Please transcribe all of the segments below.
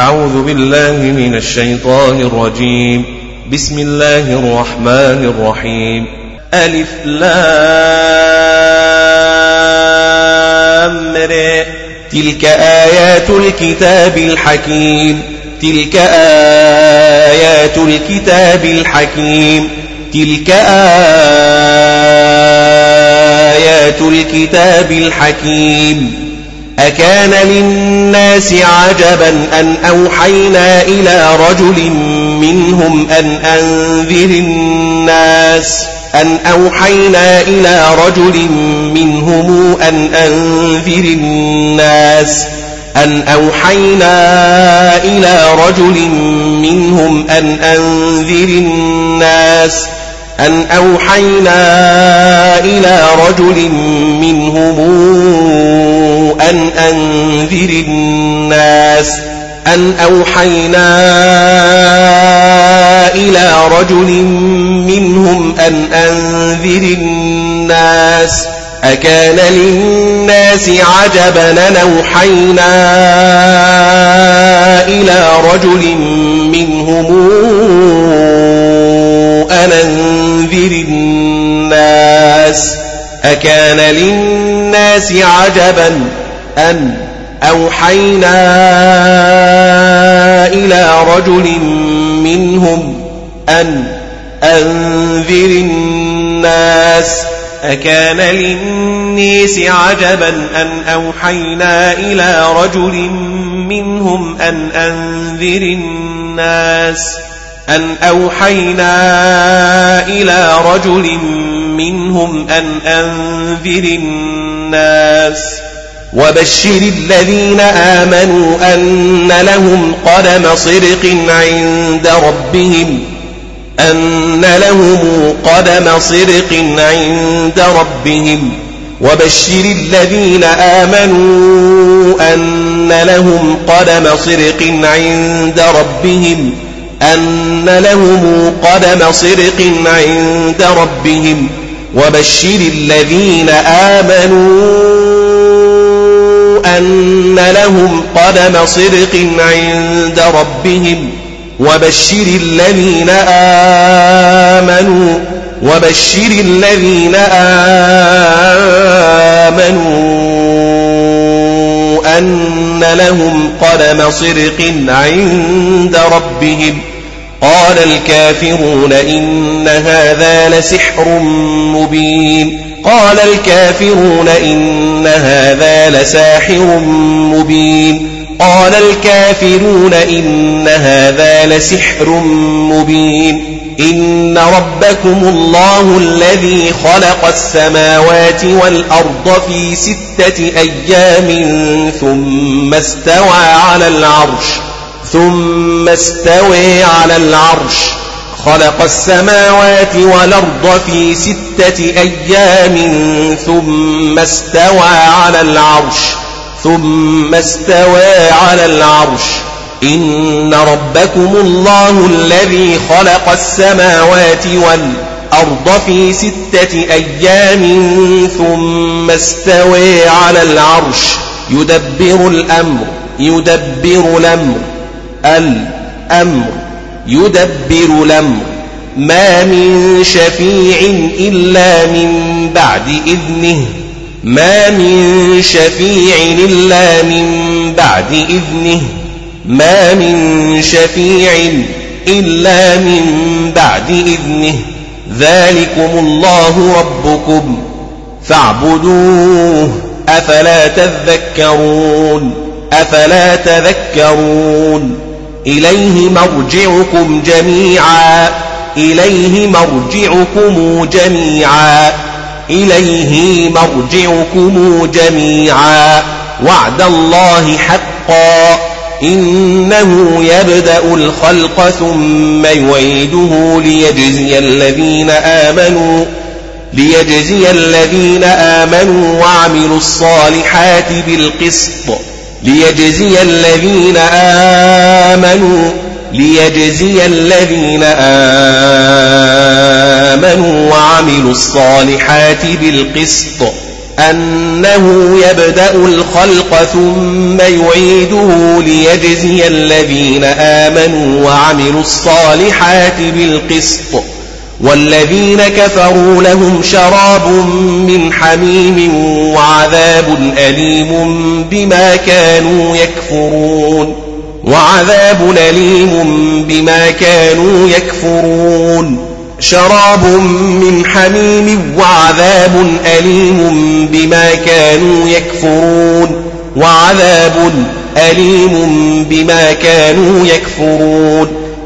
أعوذ بالله من الشيطان الرجيم. بسم الله الرحمن الرحيم. ألف لام تلك آيات الكتاب الحكيم. تلك آيات الكتاب الحكيم. تلك آيات الكتاب الحكيم. أكان للناس عجبا أن أوحينا إلى رجل منهم أن أنذر الناس أن أوحينا إلى رجل منهم أن أنذر الناس أن أوحينا إلى رجل منهم أن أنذر الناس أن أوحينا إلى رجل منهم أن أنذر الناس أن أوحينا إلى رجل منهم أن أنذر الناس أكان للناس عجبا نوحينا إلى رجل منهم أن أنذر الناس أكان للناس عجبا أن أوحينا إلى رجل منهم أن أنذر الناس أكان للناس عجبا أن أوحينا إلى رجل منهم أن أنذر الناس أن أوحينا إلى رجل منهم أن أنذر الناس وبشر الذين آمنوا أن لهم قدم صدق عند ربهم أن لهم قدم صدق عند ربهم. وبشر الذين آمنوا أن لهم قدم صدق عند ربهم أن لهم قدم صدق عند ربهم. وبشر الذين آمنوا أن لهم قدم صدق عند ربهم وبشر الذين آمنوا وبشر الذين آمنوا أن لهم قدم صدق عند ربهم قال الكافرون إن هذا لسحر مبين. قال الكافرون إن هذا لساحر مبين. قال الكافرون إن هذا لسحر مبين. إن ربكم الله الذي خلق السماوات والأرض في ستة أيام ثم استوى على العرش. ثم استوى على العرش. خلق السماوات والأرض في ستة أيام ثم استوى على العرش. ثم استوى على العرش. إن ربكم الله الذي خلق السماوات والأرض في ستة أيام ثم استوى على العرش. يدبر الأمر يدبر الأمر. الأمر يدبر الأمر. ما من شفيع إلا من بعد إذنه. ما من شفيع إلا من بعد إذنه. ما من شفيع إلا من بعد إذنه. ذلكم الله ربكم. فاعبدوه. أفلا تذكرون؟ أفلا تذكرون؟ إليه مرجعكم جميعا. إليه مرجعكم جميعا. إليه مرجعكم جميعا. وعد الله حقا. إنه يبدأ الخلق ثم يعيده ليجزي الذين آمنوا ليجزي الذين آمنوا وعملوا الصالحات بالقسط. ليجزي الذين آمنوا ليجزي الذين آمنوا وعملوا الصالحات بالقسط أنه يبدأ الخلق ثم يعيده ليجزي الذين آمنوا وعملوا الصالحات بالقسط. والذين كفروا لهم شراب من حميم وعذاب أليم بما كانوا يكفرون. وعذاب أليم بما كانوا يكفرون. شراب من حميم وعذاب أليم بما كانوا يكفرون. وعذاب أليم بما كانوا يكفرون.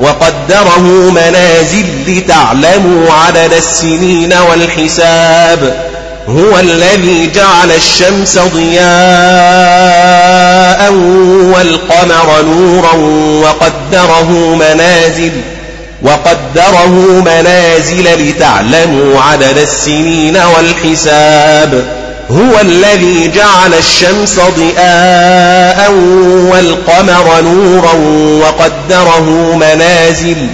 وقدره منازل لتعلموا عدد السنين والحساب. هو الذي جعل الشمس ضياء والقمر نورا وقدره منازل وقدره منازل لتعلموا عدد السنين والحساب. هو الذي جعل الشمس ضياء والقمر نورا وقدره منازل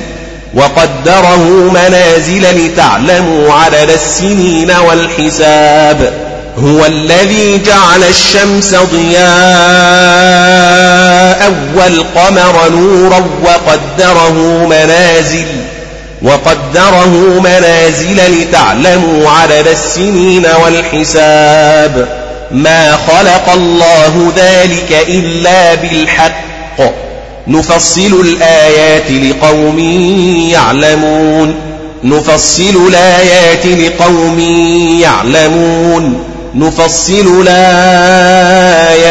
وقدره منازل لتعلموا عدد السنين والحساب. هو الذي جعل الشمس ضياء والقمر نورا وقدره منازل وقدره منازل لتعلموا عدد السنين والحساب. ما خلق الله ذلك إلا بالحق. نفصل الآيات لقوم يعلمون. نفصل الآيات لقوم يعلمون. نفصل الآيات.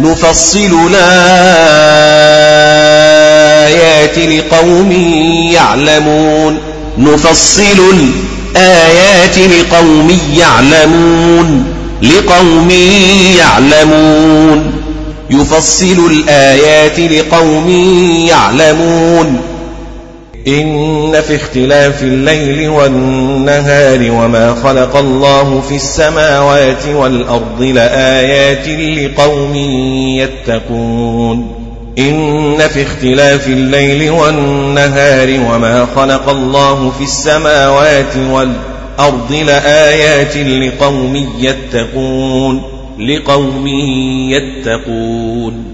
نفصل الآيات. لقوم يعلمون. نفصل الآيات لقوم يعلمون. لقوم يعلمون. يفصل الآيات لقوم يعلمون. إن في اختلاف الليل والنهار وما خلق الله في السماوات والأرض لآيات لقوم يتقون. إن في اختلاف الليل والنهار وما خلق الله في السماوات والأرض لآيات لقوم يتقون لقوم يتقون.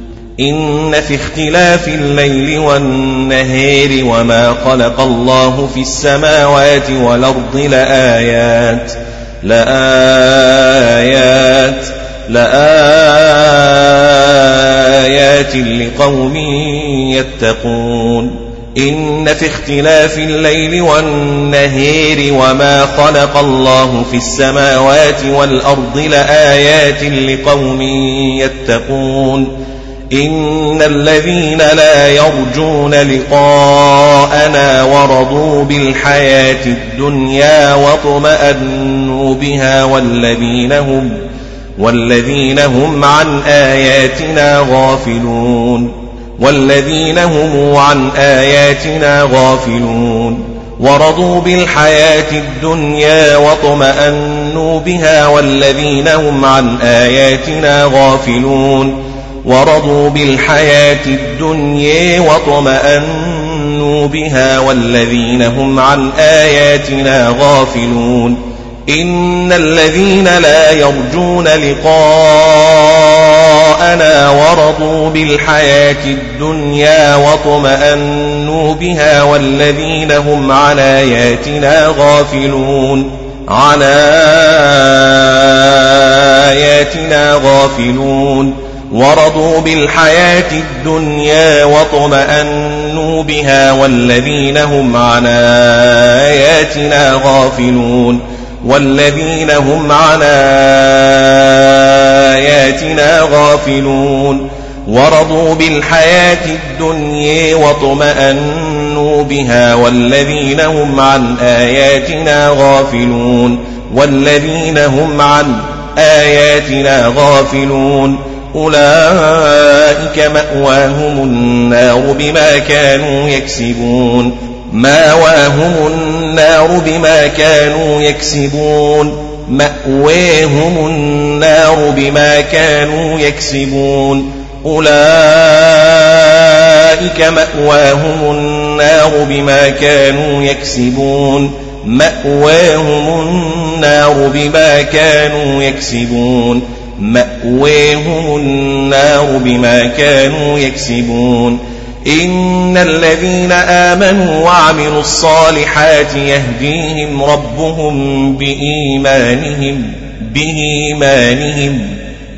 إن في اختلاف الليل والنهار وما خلق الله في السماوات والأرض لآيات لآيات لآيات لقوم يتقون إن في اختلاف الليل والنهار وما خلق الله في السماوات والأرض لآيات لقوم يتقون إن الذين لا يرجون لقاءنا ورضوا بالحياة الدنيا واطمأنوا بها والذين هم والذين هم عن آياتنا غافلون والذين هم عن آياتنا غافلون ورضوا بالحياة الدنيا واطمأنوا بها والذين هم عن آياتنا غافلون ورضوا بالحياة الدنيا واطمأنوا بها والذين هم عن آياتنا غافلون إن الذين لا يرجون لقاءنا ورضوا بالحياة الدنيا واطمأنوا بها والذين هم عن آياتنا غافلون. على آياتنا غافلون. ورضوا بالحياة الدنيا واطمأنوا بها والذين هم عن آياتنا غافلون. والذين هم عن آياتنا غافلون. ورضوا بالحياة الدنيا واطمأنوا بها والذين هم عن آياتنا غافلون. والذين هم عن آياتنا غافلون. أولئك مأواهم النار بما كانوا يكسبون. ماواهم النار بما كانوا يكسبون. مأواهم النار بما كانوا يكسبون. أولئك مأواهم النار بما كانوا يكسبون. مأواهم النار بما كانوا يكسبون. مأواهم النار بما كانوا يكسبون. إن الذين آمنوا وعملوا الصالحات يهديهم ربهم بإيمانهم بإيمانهم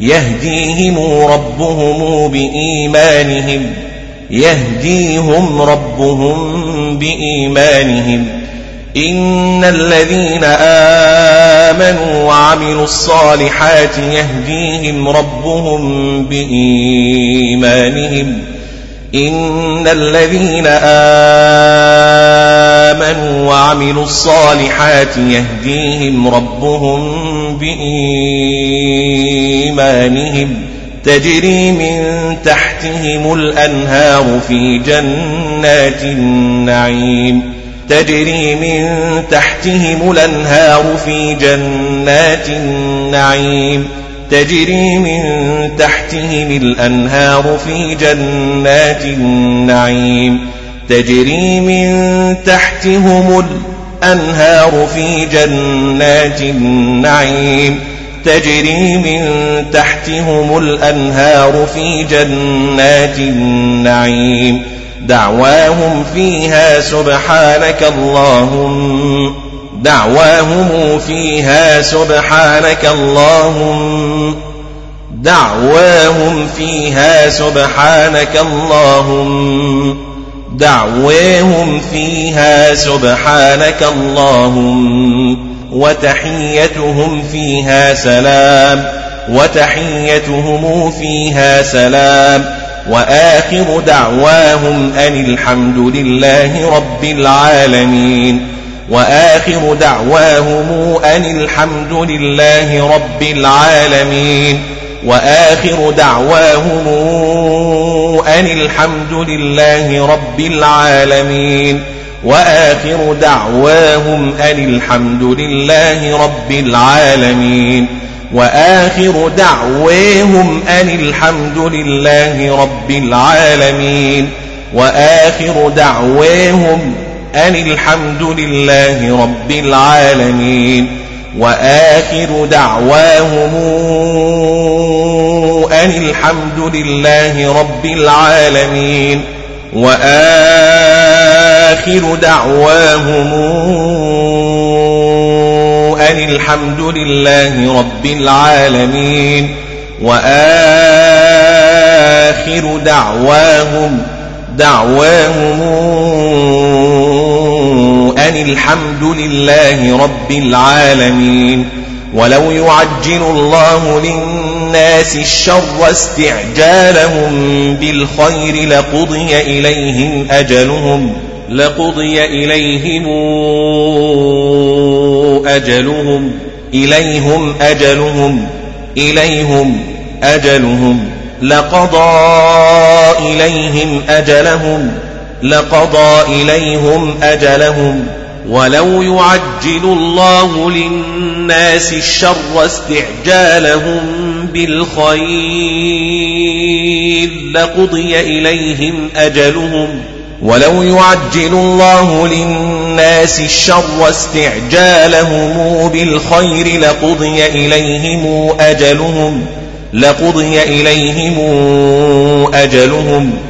يهديهم ربهم بإيمانهم يهديهم ربهم بإيمانهم. إن الذين آمنوا وعملوا الصالحات يهديهم ربهم بإيمانهم. إن الذين آمنوا وعملوا الصالحات يهديهم ربهم بإيمانهم تجري من تحتهم الأنهار في جنات النعيم تجري من تحتهم الأنهار في جنات النعيم تجري من تحتهم الأنهار في جنات النعيم. تجري من تحتهم الأنهار في جنات النعيم. تجري من تحتهم الأنهار في جنات النعيم. دعواهم فيها سبحانك اللهم. دعواهم فيها سبحانك اللهم دعواهم فيها سبحانك اللهم دعواهم فيها سبحانك اللهم وتحيتهم فيها سلام وتحيتهم فيها سلام وآخر دعواهم أن الحمد لله رب العالمين. وآخر دعواهم أن الحمد لله رب العالمين وآخر دعواهم أن الحمد لله رب العالمين وآخر دعواهم أن الحمد لله رب العالمين وآخر دعواهم أن الحمد لله رب العالمين وآخر دعواهم أن الحمد لله رب العالمين وآخر دعواهم أن الحمد لله رب العالمين وآخر دعواهم أن الحمد لله رب العالمين وآخر دعواهم دعواهم أن الحمد لله رب العالمين ولو يعجل الله للناس الشر استعجالهم بالخير لقضي إليهم أجلهم لقضي إليهم أجلهم إليهم أجلهم إليهم أجلهم لقضى إليهم أجلهم لقضى إليهم أجلهم ولو يعجل الله للناس الشر استعجالهم بالخير لقضي إليهم أجلهم ولو يعجل الله للناس الشر استعجالهم بالخير لقضي إليهم أجلهم لقضي إليهم أجلهم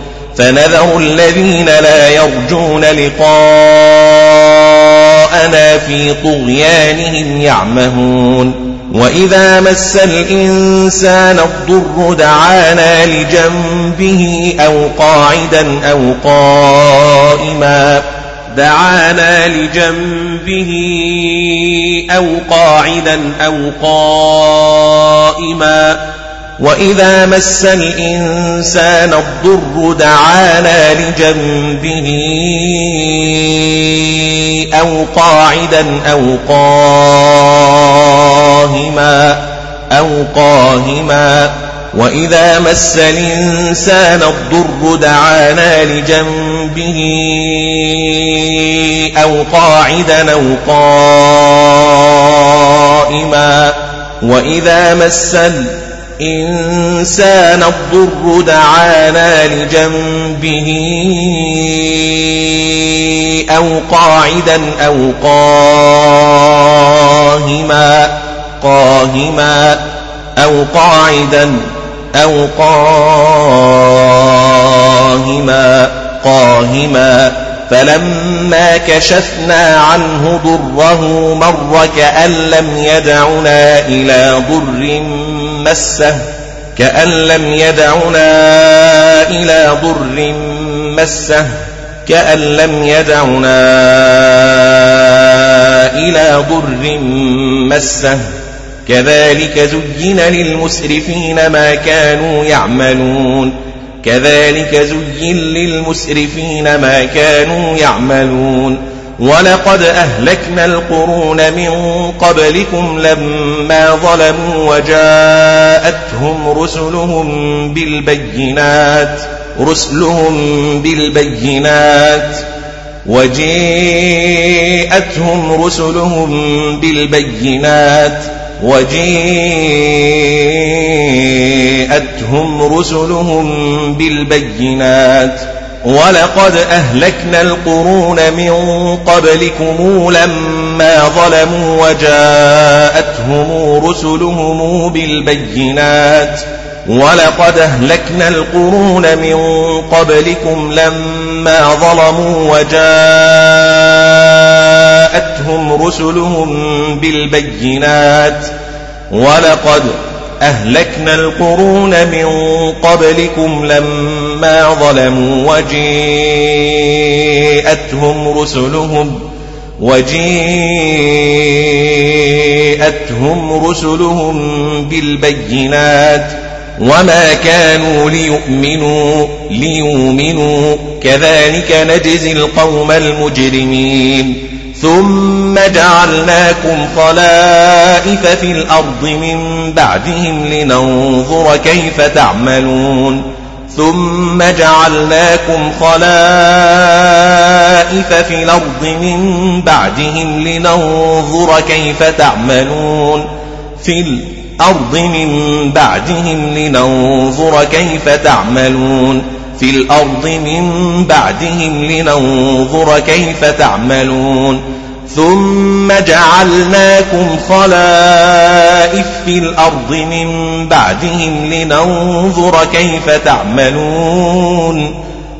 فنذر الذين لا يرجون لقاءنا في طغيانهم يعمهون. وإذا مس الإنسان الضر دعانا لجنبه أو قاعدا أو قائما. دعانا لجنبه أو قاعدا أو قائما. وإذا مس الإنسان الضر دعانا لجنبه أو قاعدا أو قاهما أو قاهما وإذا مس الإنسان الضر دعانا لجنبه أو قاعدا أو قائما وإذا مس الإنسان الضر دعانا لجنبه أو قاعدا أو قاهما قاهما أو قاعدا أو قاهما قاهما. فلما كشفنا عنه ضره مر كأن لم يدعنا إلى ضر مسه كأن لم يدعنا إلى ضر مسه كأن لم يدعنا إلى ضر مسه. كذلك زين للمسرفين ما كانوا يعملون. كذلك زين للمسرفين ما كانوا يعملون. ولقد أهلكنا القرون من قبلكم لما ظلموا وجاءتهم رسلهم بالبينات رسلهم بالبينات وجاءتهم رسلهم بالبينات وجاءتهم رسلهم بالبينات ولقد أهلكنا القرون من قبلكم لما ظلموا وجاءتهم رسلهم بالبينات ولقد أهلكنا القرون من قبلكم لما ظلموا وجاءتهم رسلهم بالبينات ولقد أهلكنا القرون من قبلكم لما ظلموا وجيءتهم رسلهم وجيءتهم رسلهم بالبينات وما كانوا ليؤمنوا ليؤمنوا كذلك نجزي القوم المجرمين ثم جعلناكم خلائف في الأرض من بعدهم لننظر كيف تعملون ثم جعلناكم خلائف في الأرض من بعدهم لننظر كيف تعملون في الأرض من بعدهم لننظر كيف تعملون في الأرض من بعدهم لننظر كيف تعملون ثم جعلناكم خلائف في الأرض من بعدهم لننظر كيف تعملون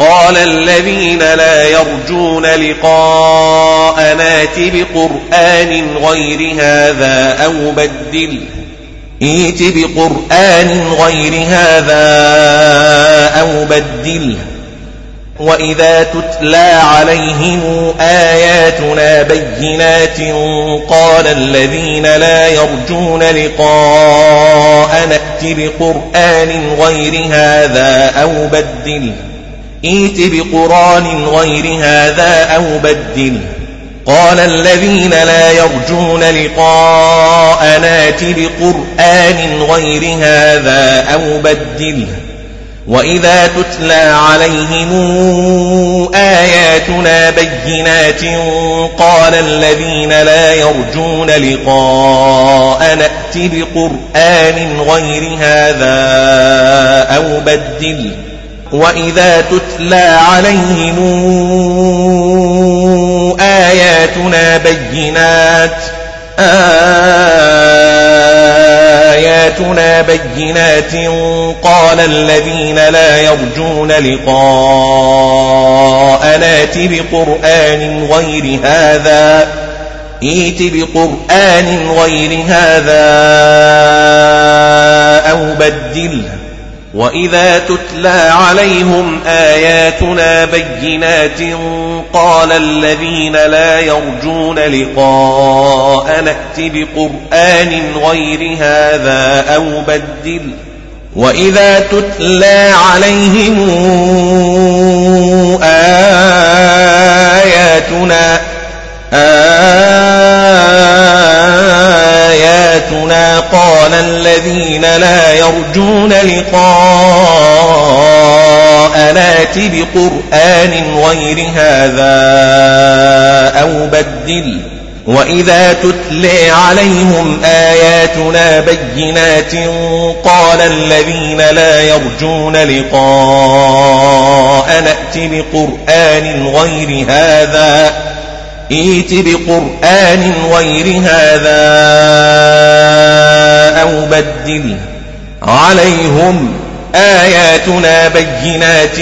قال الذين لا يرجون لقاء نات بقرآن غير هذا أو بدله ائت بقرآن غير هذا أو بدله وإذا تتلى عليهم آياتنا بينات قال الذين لا يرجون لقاء نأت بقرآن غير هذا أو بدله ائت بقرآن غير هذا أو بدله قال الذين لا يرجون لقاء نات بقرآن غير هذا أو بدله وإذا تتلى عليهم آياتنا بينات قال الذين لا يرجون لقاء نأت بقرآن غير هذا أو بدل. وإذا تتلى عليهم آياتنا بينات آياتنا بينات قال الذين لا يرجون لقاء نات بقرآن غير هذا ائت بقرآن غير هذا أو بدله وإذا تتلى عليهم آياتنا بينات قال الذين لا يرجون لقاء نأت بقرآن غير هذا أو بدل وإذا تتلى عليهم آياتنا آياتنا قال الذين لا يرجون لقاء نات بقرآن غير هذا أو بدل وإذا تتلي عليهم آياتنا بينات قال الذين لا يرجون لقاء نأت بقرآن غير هذا ائت بقرآن غير هذا أو بدل عليهم آياتنا بينات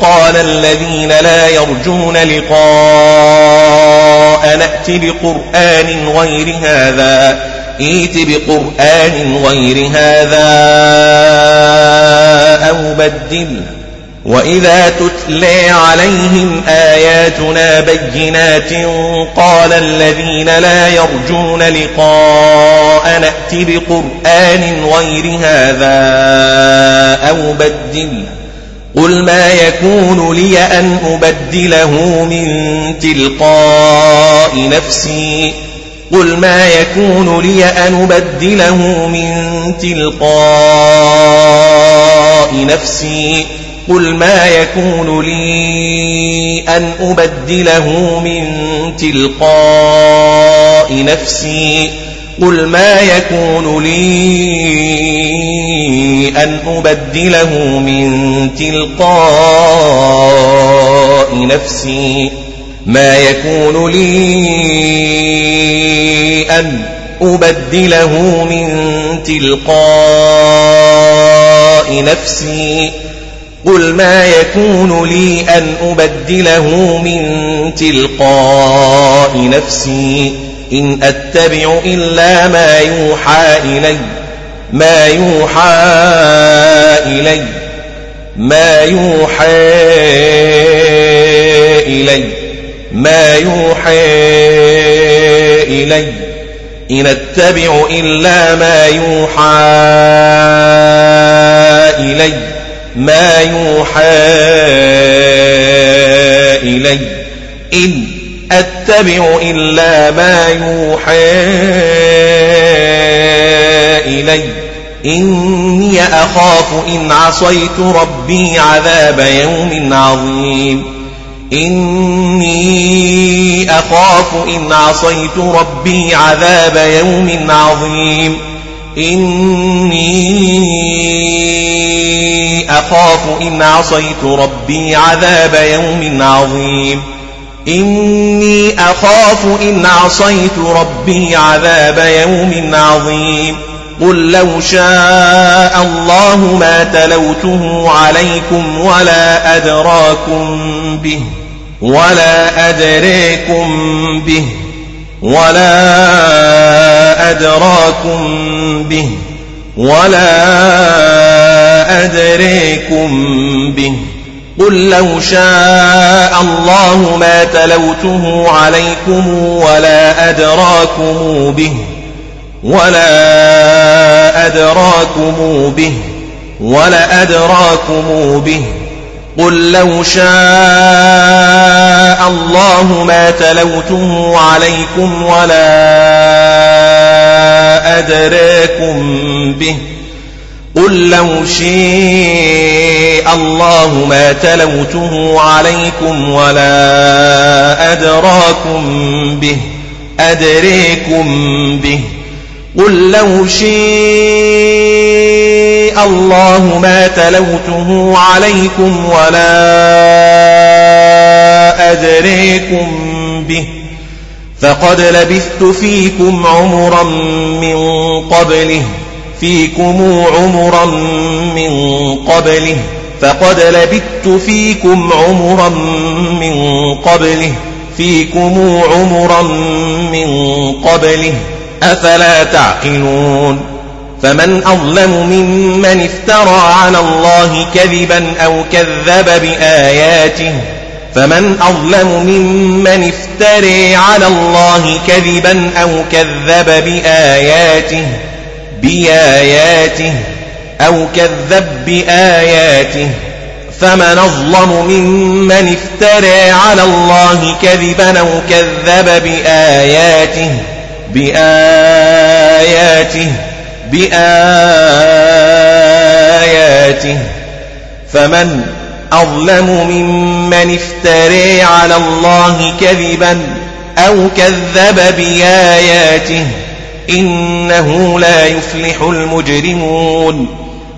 قال الذين لا يرجون لقاء نأت بقرآن غير هذا ائت بقرآن غير هذا أو بدل وإذا تتلي عليهم آياتنا بينات قال الذين لا يرجون لقاء نأت بقرآن غير هذا أو بدل قل ما يكون لي أن أبدله من تلقاء نفسي قل ما يكون لي أن أبدله من تلقاء نفسي قل ما يكون لي أن أبدله من تلقاء نفسي قل ما يكون لي أن أبدله من تلقاء نفسي ما يكون لي أن أبدله من تلقاء نفسي قل ما يكون لي أن أبدله من تلقاء نفسي إن أتبع إلا ما يوحى إلي ما يوحى إلي ما يوحى إلي ما يوحى إلي إن أتبع إلا ما يوحى إلي. ما يوحى إلي. إن أتبع إلا ما يوحى إلي. إني أخاف إن عصيت ربي عذاب يوم عظيم. إني أخاف إن عصيت ربي عذاب يوم عظيم. إني أخاف إن عصيت ربي عذاب يوم عظيم. إني أخاف إن عصيت ربي عذاب يوم عظيم. قل لو شاء الله ما تلوته عليكم ولا أدراكم به ولا أدريكم به ولا أدراكم به ولا أدريكم به قل لو شاء الله ما تلوته عليكم ولا أدراكم به ولا أدراكم به ولا أدراكم به قل لو شاء الله ما تلوته عليكم ولا أدراكم به. قل لو شاء الله ما تلوته عليكم ولا أدراكم به. أدريكم به. قل لو شاء الله ما تلوته عليكم ولا أدريكم به. فقد لبثت فيكم عمرا من قبله فيكم عمرا من قبله فقد لبثت فيكم عمرا من قبله فيكم عمرا من قبله. أفلا تعقلون؟ فمن أظلم ممن افترى على الله كذبا أو كذب بآياته فمن أظلم ممن افتري على الله كذبا أو كذب بآياته بآياته أو كذب بآياته فمن أظلم ممن افترى على الله كذبا أو كذب بآياته بآياته بآياته فمن أظلم ممن افترى على الله كذبا أو كذب بآياته إنه لا يفلح المجرمون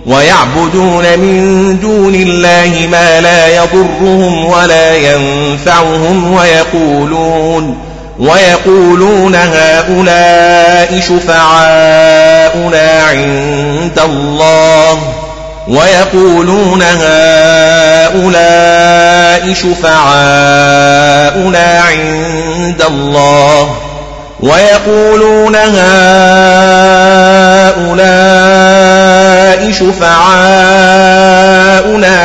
ويعبدون من دون الله ما لا يضرهم ولا ينفعهم ويقولون ويقولون هؤلاء شفعاؤنا عند الله ويقولون هؤلاء شفعاؤنا عند الله. ويقولون هؤلاء شفعاؤنا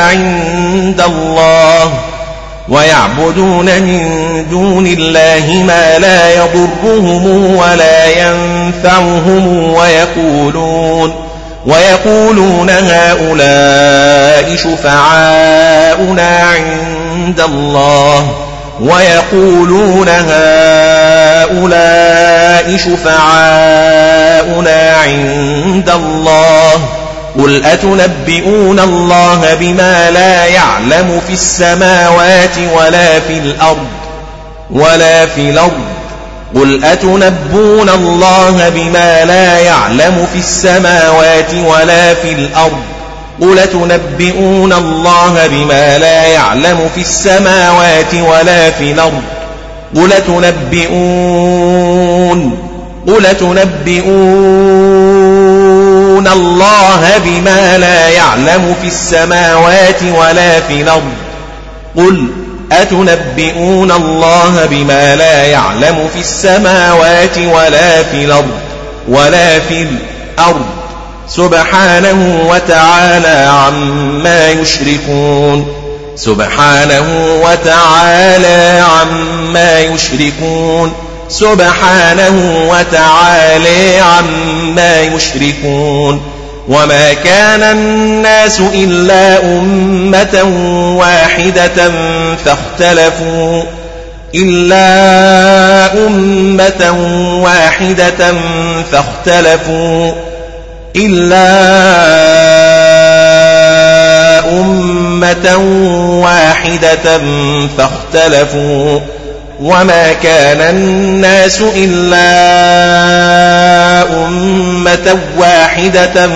عند الله. ويعبدون من دون الله ما لا يضرهم ولا ينفعهم ويقولون ويقولون هؤلاء شفعاؤنا عند الله ويقولون هؤلاء شفعاؤنا عند الله قل أتنبئون الله بما لا يعلم في السماوات ولا في الأرض ولا في الأرض قل أتنبون الله بما لا يعلم في السماوات ولا في الأرض قل تنبئون الله بما لا يعلم في السماوات ولا في الأرض قل تنبئون قل تنبئون الله بما لا يعلم في السماوات ولا في الأرض قل أتنبئون الله بما لا يعلم في السماوات ولا في الأرض ولا في الأرض سبحانه وتعالى عما يشركون سبحانه وتعالى عما يشركون سبحانه وتعالى عما يشركون وما كان الناس إلا أمة واحدة فاختلفوا إلا أمة واحدة فاختلفوا إلا أمة واحدة فاختلفوا وما كان الناس إلا أمة واحدة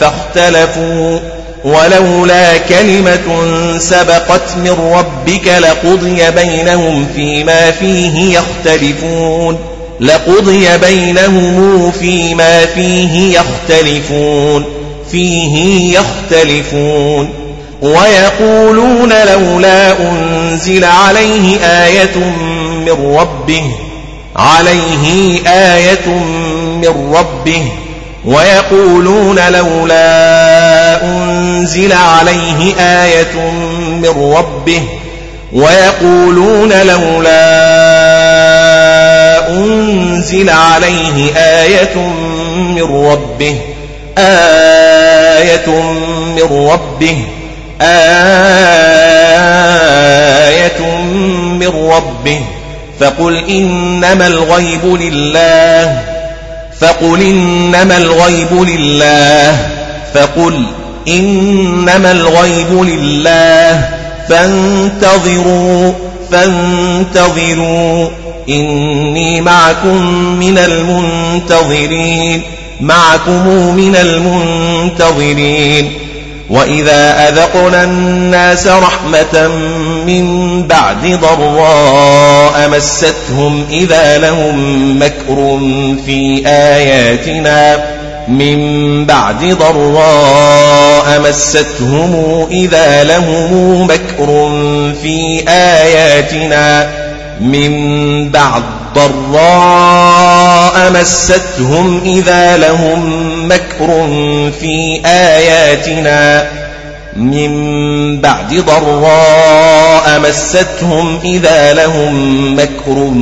فاختلفوا ولولا كلمة سبقت من ربك لقضي بينهم فيما فيه يختلفون لقضي بينهم فيما فيه يختلفون فيه يختلفون ويقولون لولا أنزل عليه آية من ربه عليه آية من ربه ويقولون لولا أنزل عليه آية من ربه ويقولون لولا أنزل عليه آية من ربه آية من ربه آية من ربه. فقل إنما الغيب لله. فقل إنما الغيب لله. فقل إنما الغيب لله. فانتظروا فانتظروا. إني معكم من المنتظرين. معكم من المنتظرين. وإذا أذقنا الناس رحمة من بعد ضراء مستهم إذا لهم مكر في آياتنا من بعد ضراء مستهم إذا لهم مكر في آياتنا من بعد ضراء مستهم إذا لهم مكر في آياتنا. من بعد ضراء مستهم إذا لهم مكر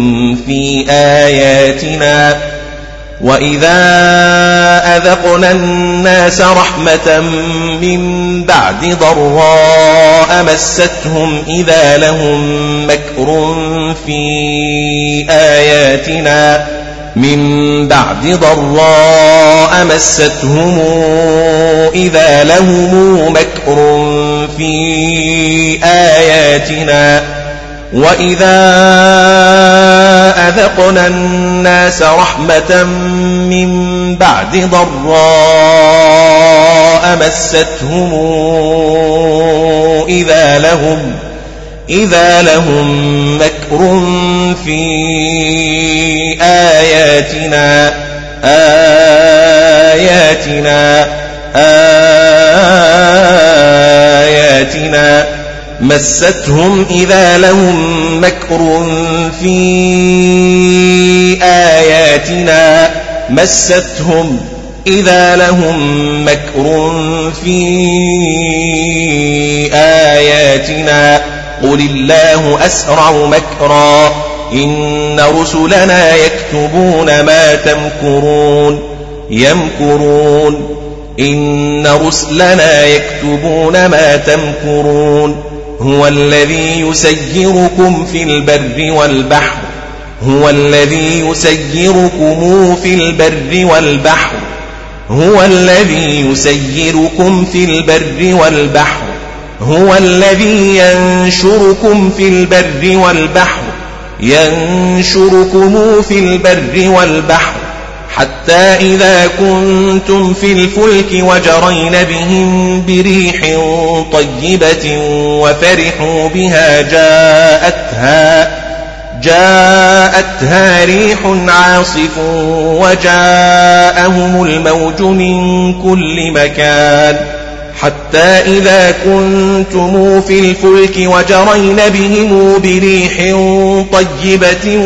في آياتنا. وإذا أذقنا الناس رحمة من بعد ضراء مستهم إذا لهم مكر في آياتنا من بعد ضراء مستهم إذا لهم مكر في آياتنا وإذا أذقنا الناس رحمة من بعد ضراء مستهم إذا لهم إذا لهم مكر في آياتنا آياتنا آياتنا مستهم إذا لهم مكر في آياتنا. مستهم إذا لهم مكر في آياتنا. قل الله أسرع مكرا. إن رسلنا يكتبون ما تمكرون. يمكرون. إن رسلنا يكتبون ما تمكرون. هو الذي يسيركم في البر والبحر. هو الذي يسيركم في البر والبحر. هو الذي يسيركم في البر والبحر. هو الذي ينشركم في البر والبحر. ينشركم في البر والبحر. حتى إذا كنتم في الفلك وجرين بهم بريح طيبة وفرحوا بها جاءتها جاءتها ريح عاصف وجاءهم الموج من كل مكان. حتى إذا كنتم في الفلك وجرين بهم بريح طيبة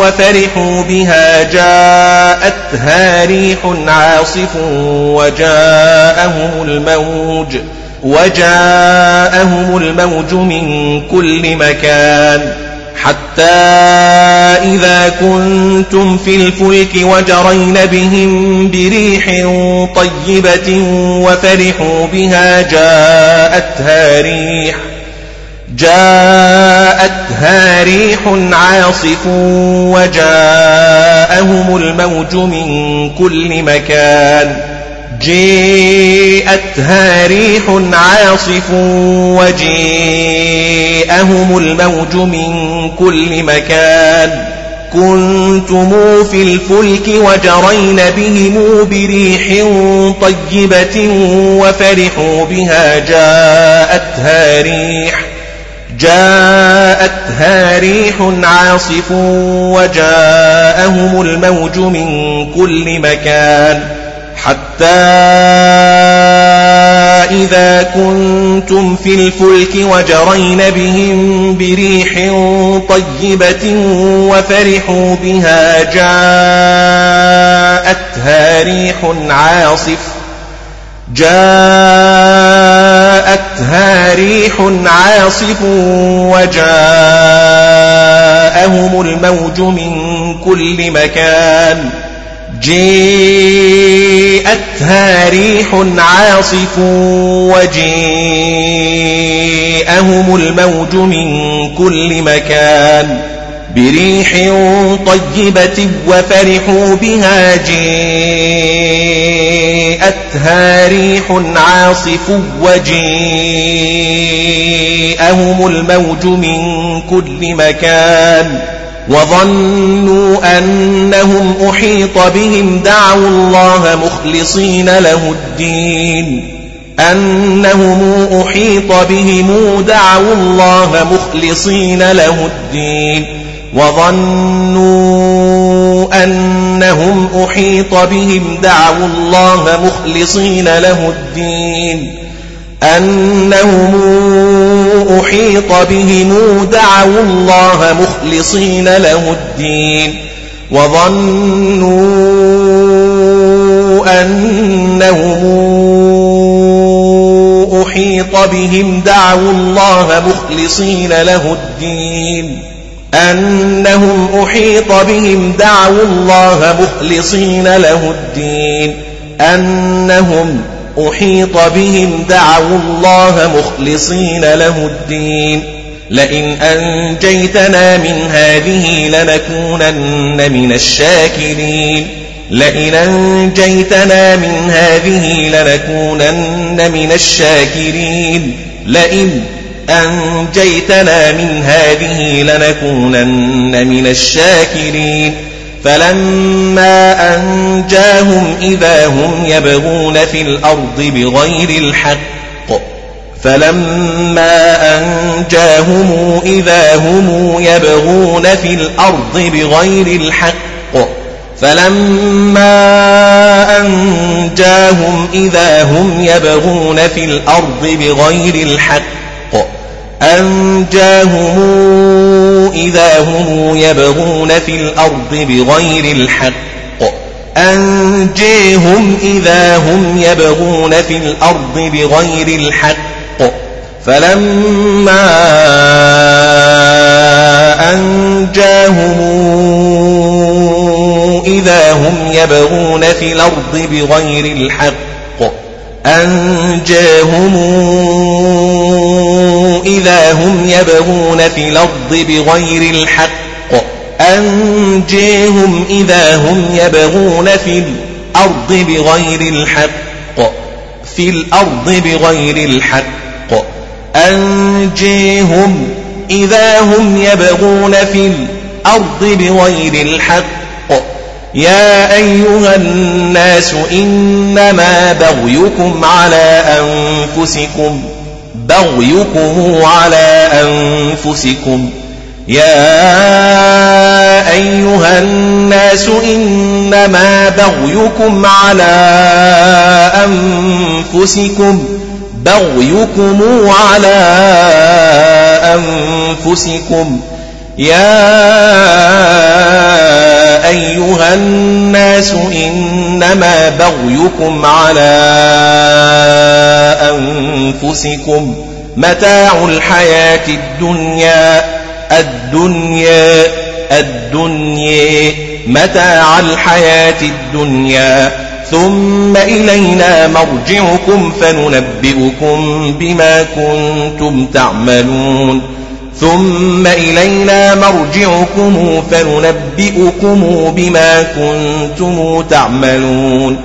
وفرحوا بها جاءتها ريح عاصف وجاءهم الموج وجاءهم الموج من كل مكان. حتى إذا كنتم في الفلك وجرين بهم بريح طيبة وفرحوا بها جاءتها ريح جاءتها ريح عاصف وجاءهم الموج من كل مكان. جاءتها ريح عاصف وجاءهم الموج من كل مكان. كنتم في الفلك وجرين بهم بريح طيبة وفرحوا بها. جاءتها ريح جاءتها ريح عاصف وجاءهم الموج من كل مكان. حتى إذا كنتم في الفلك وجرين بهم بريح طيبة وفرحوا بها جاءتها ريح عاصف جاءتها ريح عاصف وجاءهم الموج من كل مكان جاءتها ريح عاصف وجاءهم الموج من كل مكان بريح طيبة وفرحوا بها جاءتها ريح عاصف وجاءهم الموج من كل مكان وظنوا أنهم أحيط بهم دعوا الله مخلصين له الدين. أنهم أحيط بهم دعوا الله مخلصين له الدين. وظنوا أنهم أحيط بهم دعوا الله مخلصين له الدين. أنهم أحيط بهم دعوا الله مخلصين له الدين وظنوا أنهم أحيط بهم دعوا الله مخلصين له الدين أنهم أحيط بهم دعوا الله مخلصين له الدين أنهم أحيط بهم دعوا الله مخلصين له الدين لئن أنجيتنا من هذه لنكونن من الشاكرين. لئن أنجيتنا من هذه لنكونن من الشاكرين. لئن أنجيتنا من هذه لنكونن من الشاكرين. فلما أنجاهم إذا هم يبغون في الأرض بغير الحق فلما أنجاهم إذا هم يبغون في الأرض بغير الحق فلما أنجاهم إذا هم يبغون في الأرض بغير الحق أنجاهم إذا هم يبغون في الأرض بغير الحق أنجيهم إذا هم يبغون في الأرض بغير الحق. فلما أنجاهم إذا هم يبغون في الأرض بغير الحق أنجاهم إذا هم يبغون في الأرض بغير الحق أنجيهم إذا هم يبغون في الأرض بغير الحق في الأرض بغير الحق. أنجيهم إذا هم يبغون في الأرض بغير الحق. يا أيها الناس إنما بغيكم على أنفسكم بغيكم على أنفسكم. يا أيها الناس إنما بغيكم على أنفسكم. بغيكم على أنفسكم. يا أيها الناس إنما بغيكم على أنفسكم. متاع الحياة الدنيا الدنيا الدنيا. متاع الحياة الدنيا. ثم إلينا مرجعكم فننبئكم بما كنتم تعملون. ثم إلينا مرجعكم فننبئكم بما كنتم تعملون.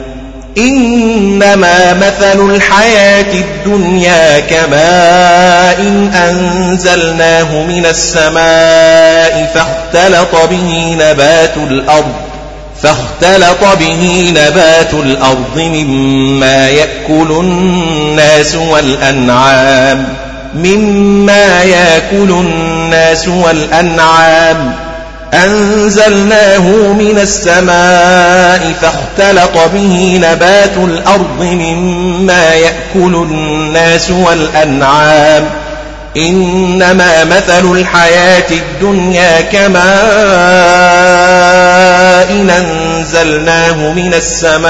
إنما مثل الحياة الدنيا كماء إن أنزلناه من السماء فاختلط به نبات الأرض. فاختلط به نبات الأرض مما يأكل الناس والأنعام مما يأكل الناس والأنعام. أنزلناه من السماء فاختلط به نبات الأرض مما يأكل الناس والأنعام. إنما مثل الحياة الدنيا كماء. إن أنزلناه من السماء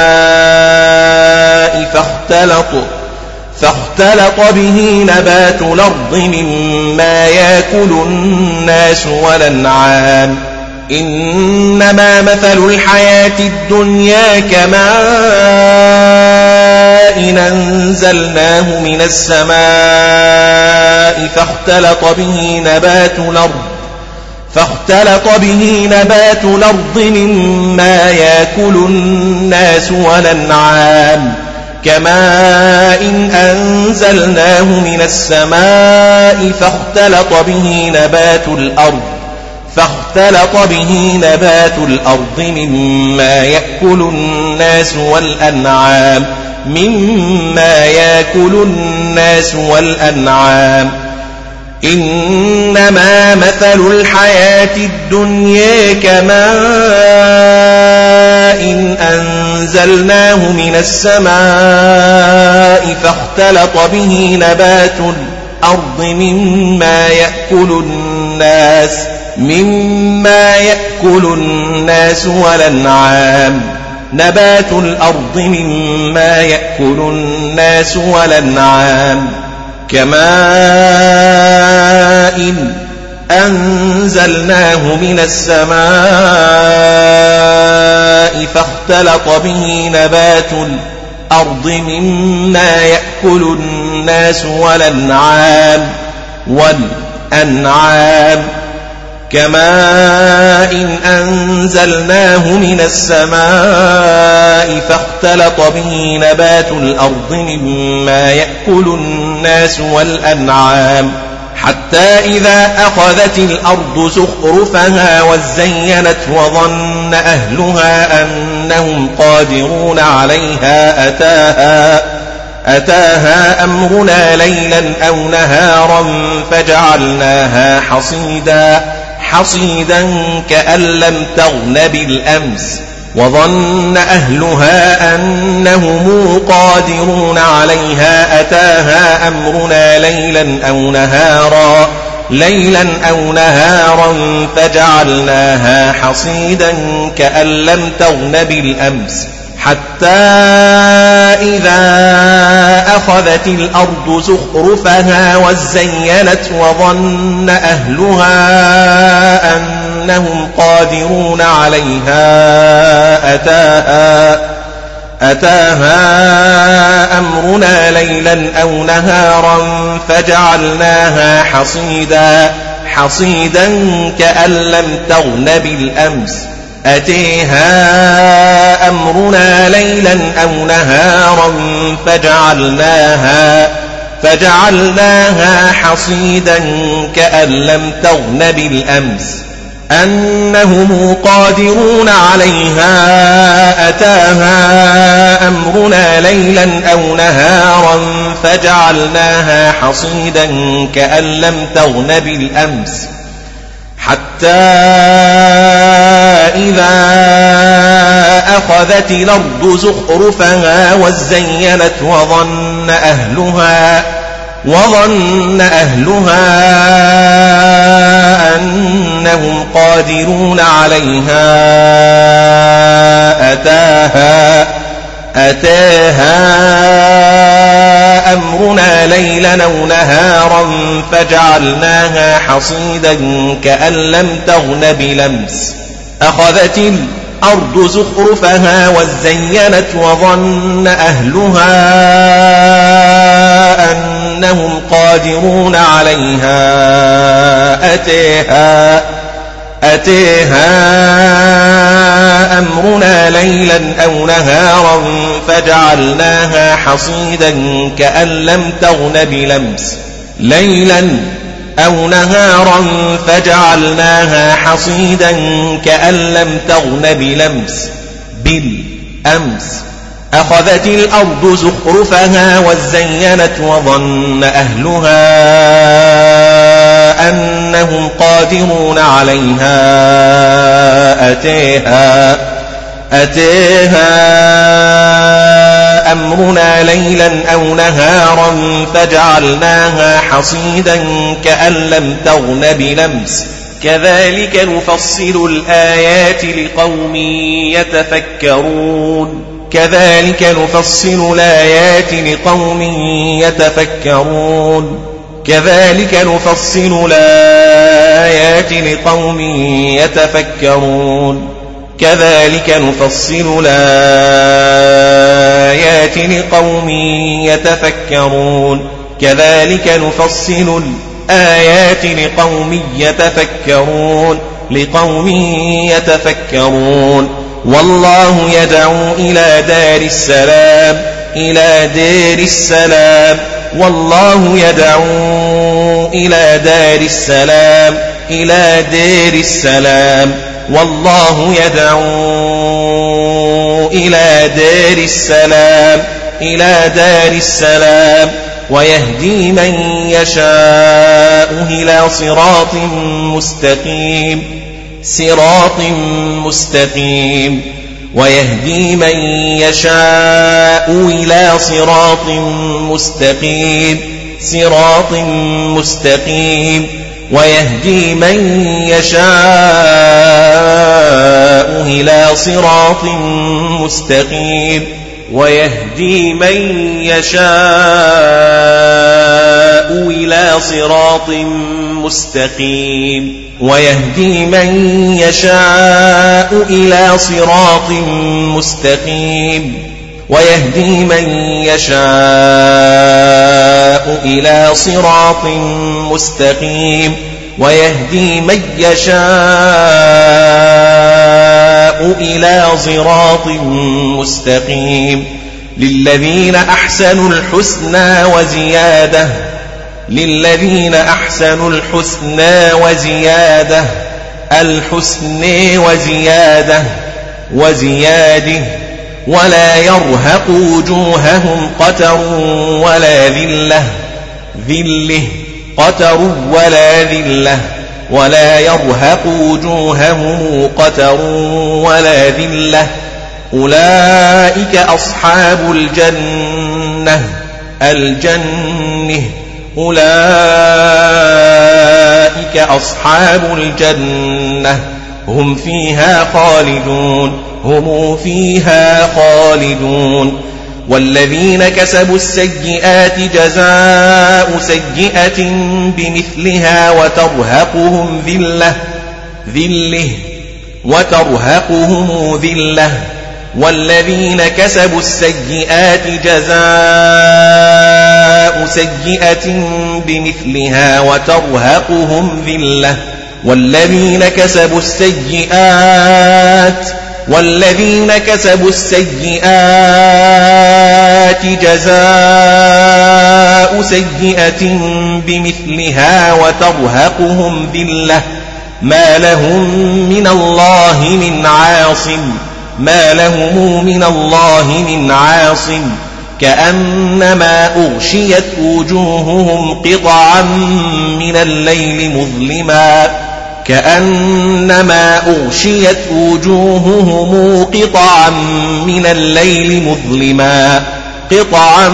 فاختلط فاختلط به نبات الأرض مما يأكل الناس والأنعام إنما مثل الحياة الدنيا كماء أنزلناه من السماء فاختلط به نبات الأرض فاختلط به نبات الأرض مما يأكل الناس والأنعام كماء إن أنزلناه من السماء فاختلط به نبات الأرض فاختلط به نبات الأرض مما يأكل الناس والأنعام مما يأكل الناس والأنعام إنما مثل الحياة الدنيا كماء إن أنزلناه من السماء فاختلط به نبات الأرض مما يأكل الناس مما يأكل الناس والأنعام نبات الأرض مما يأكل الناس والأنعام كماء أنزلناه من السماء فاختلط به نبات الأرض مما يأكل الناس والأنعام والأنعام كماء أنزلناه من السماء فاختلط به نبات الأرض مما يأكل الناس والأنعام حتى إذا أخذت الأرض زخرفها وزينت وظن أهلها أنهم قادرون عليها أتاها أتاها أمرنا ليلا أو نهارا فجعلناها حصيدا حصيدا كأن لم تغن بالأمس وظن أهلها أنهم قادرون عليها أتاها أمرنا ليلا أو نهارا ليلا أو نهارا فجعلناها حصيدا كأن لم تغن بالأمس. حتى إذا أخذت الأرض زخرفها وزينت وظن أهلها أنهم قادرون عليها أتاها أتاها أمرنا ليلا أو نهارا فجعلناها حصيدا حصيدا كأن لم تغن بالأمس. أتيها أمرنا ليلا أو نهارا فجعلناها فجعلناها حصيدا كأن لم تغن بالأمس أنهم قادرون عليها أتاها أمرنا ليلا أو نهارا فجعلناها حصيدا كأن لم تغن بالأمس حتى إذا أخذت الأرض زخرفها وزينت وظن أهلها وظن أهلها أنهم قادرون عليها. أتاها أتاها أمرنا ليلا أو نهارا فجعلناها حصيدا كأن لم تغن بلمس. أخذت الأرض زخرفها وزينت وظن أهلها أنهم قادرون عليها أتيها. أتيها أمرنا ليلا أو نهارا فجعلناها حصيدا كأن لم تغن بلمس. ليلا أو نهارا فجعلناها حصيدا كأن لم تغن بلمس. بالأمس أخذت الأرض زخرفها وزينت وظن أهلها. أنهم قادرون عليها. أتيها أتيها أمرنا ليلا أو نهارا فجعلناها حصيدا كأن لم تغن بلمس. كذلك نفصل الآيات لقوم يتفكرون. كذلك نفصل الآيات لقوم يتفكرون. كذلك نفصل الآيات لقوم يتفكرون. كذلك نفصل الآيات لقوم يتفكرون. كذلك نفصل الآيات لقوم يتفكرون. لقوم يتفكرون. والله يدعو إلى دار السلام إلى دار السلام. والله يدعو إلى دار السلام إلى دار السلام. والله يدعو إلى دار السلام إلى دار السلام. ويهدي من يشاء إلى صراط مستقيم صراط مستقيم. ويهدي من يشاء إلى صراط مستقيم صراط مستقيم. ويهدي من يشاء إلى صراط مستقيم. ويهدي من يشاء إلى صراط مستقيم. ويهدي من يشاء إلى صراط مستقيم. ويهدي من يشاء إلى صراط مستقيم. ويهدي من يشاء إلى صراط مستقيم للذين أحسنوا الحسنى وزيادة للذين أحسنوا الحسنى وزيادة الحسن وزيادة وزياده ولا يرهق وجوههم قتر ولا ذلة ذلة قتر ولا ذلة ولا يرهق وجوههم قتر ولا ذلة. أولئك أصحاب الجنة الجنة. أولئك أصحاب الجنة. هم فيها خالدون هم فيها خالدون. والذين كسبوا السيئات جزاء سيئة بمثلها وترهقهم ذلة ذلة وترهقهم ذلة. والذين كسبوا السيئات جزاء سيئة بمثلها وترهقهم ذلة. والذين كسبوا السيئات والذين كسبوا السيئات جزاء سيئة بمثلها وترهقهم ذلة. ما لهم من الله من عاصم. ما لهم من الله من عاصم. كأنما أغشيت وجوههم قطعا من الليل مظلما. كأنما أغشيت وجوههم قطعا من الليل مظلما. قطعا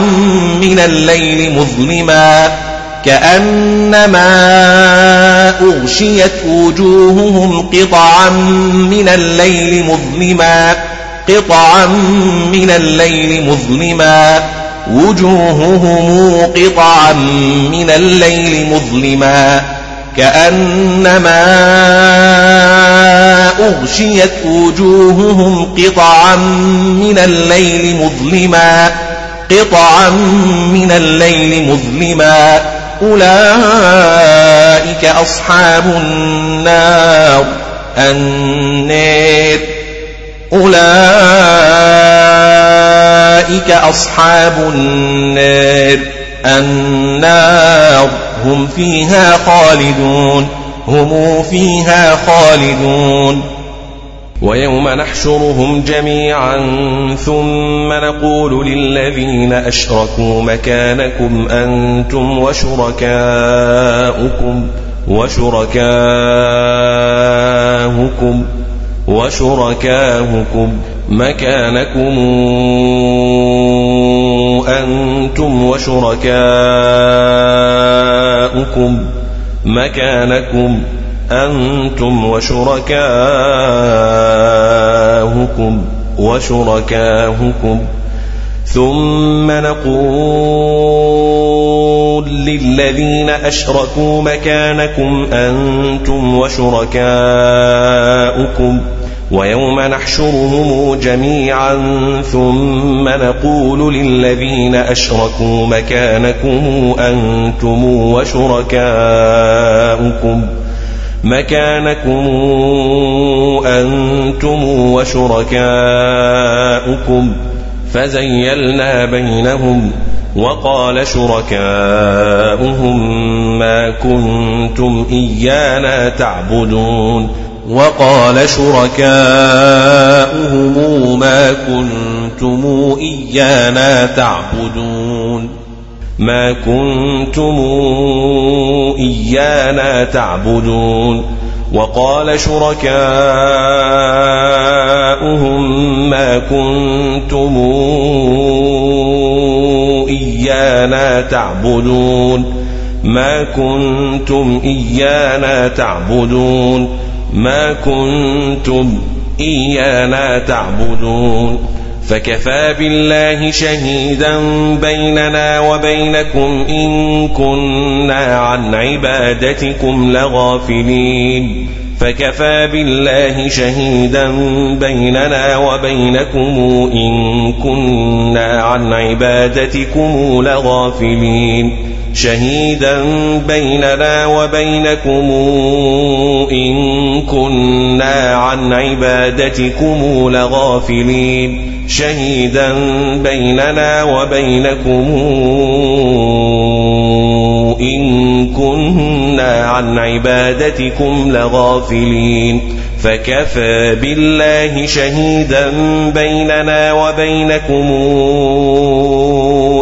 من الليل مظلما كأنما أغشيت وجوههم قطعا من الليل مظلما قطعا من الليل مظلما وجوههم قطعا من الليل مظلما كأنما أغشيت وجوههم قطعا من الليل مظلما قطعا من الليل مظلما أولئك أصحاب النار النار أولئك أصحاب النار النار هم فيها خالدون هم فيها خالدون ويوم نحشرهم جميعا ثم نقول للذين أشركوا مكانكم أنتم وشركاؤكم وشركاؤكم وشركاؤكم مكانكم أنتم وشركاؤكم مكانكم أنتم وشركاؤكم وشركاؤكم. ثم نقول للذين أشركوا مكانكم أنتم وشركاؤكم. ويوم نحشرهم جميعا ثم نقول للذين أشركوا مكانكم أنتم وشركاؤكم. مكانكم أنتم وشركاؤكم فزيلنا بينهم وقال شركاؤهم ما كنتم إيانا تعبدون وقال شركاؤهم ما كنتم إيانا تعبدون ما كنتم إيانا تعبدون. وقال شركاؤهم ما كنتم إيانا تعبدون. ما كنتم إيانا تعبدون. ما كنتم إيانا تعبدون. فكفى بالله شهيدا بيننا وبينكم إن كنا عن عبادتكم لغافلين. فكفى بالله شهيدا بيننا وبينكم إن كنا عن عبادتكم لغافلين. شهيدا بيننا وبينكم إن كنا عن عبادتكم لغافلين. شهيدا بيننا وبينكم إن كنا عن عبادتكم لغافلين. فكفى بالله شهيدا بيننا وبينكم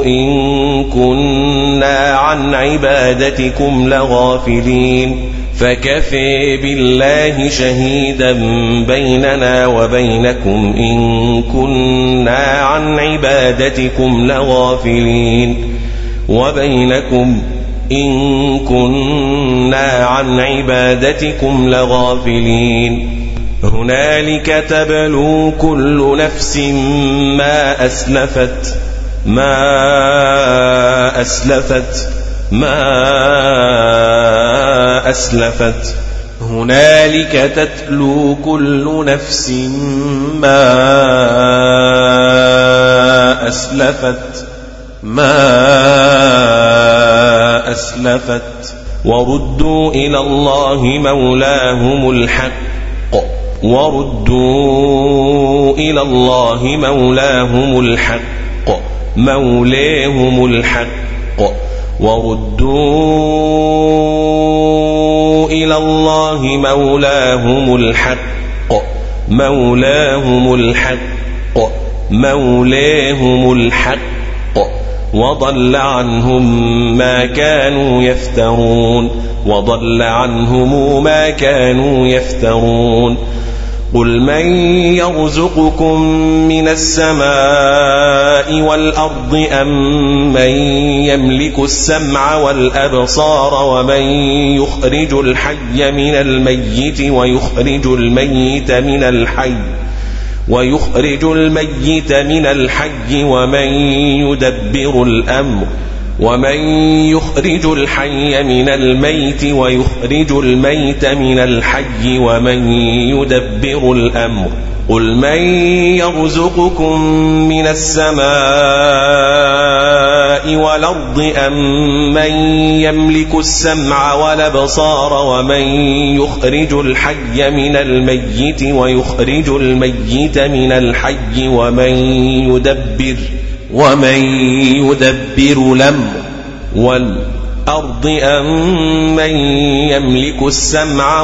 إن كنا عن عبادتكم لغافلين. فكفى بالله شهيدا بيننا وبينكم إن كنا عن عبادتكم لغافلين. وبينكم إن كنا عن عبادتكم لغافلين. هنالك تبلو كل نفس ما أسلفت ما أسلفت ما أسلفت. هنالك تتلو كل نفس ما أسلفت ما أسلفت وردوا إلى الله مولاهم الحق وردوا إلى الله مولاهم الحق مولاهم الحق وردوا إلى الله مولاهم الحق مولاهم الحق مولاهم الحق وضل عنهم ما كانوا يفترون. وضل عنهم ما كانوا يفترون. قل من يرزقكم من السماء والأرض أم من يملك السمع والأبصار ومن يخرج الحي من الميت ويخرج الميت من الحي ويخرج الميت من الحي ومن يدبر الأمر ومن يخرج الحي من الميت ويخرج الميت من الحي ومن يدبر الأمر قل من يرزقكم من السماء والأرض أم من يملك السمع والأبصار ومن يخرج الحي من الميت ويخرج الميت من الحي ومن يدبر ومن يدبر الأمر والأرض أم من يملك السمع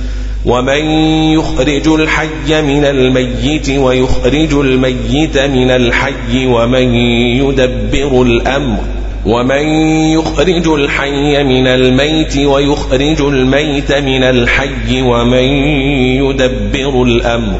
ومن يخرج الحي من الميت ويخرج الميت من الحي ومن يدبر الأمر ومن يخرج الحي من الميت ويخرج الميت من الحي ومن يدبر الأمر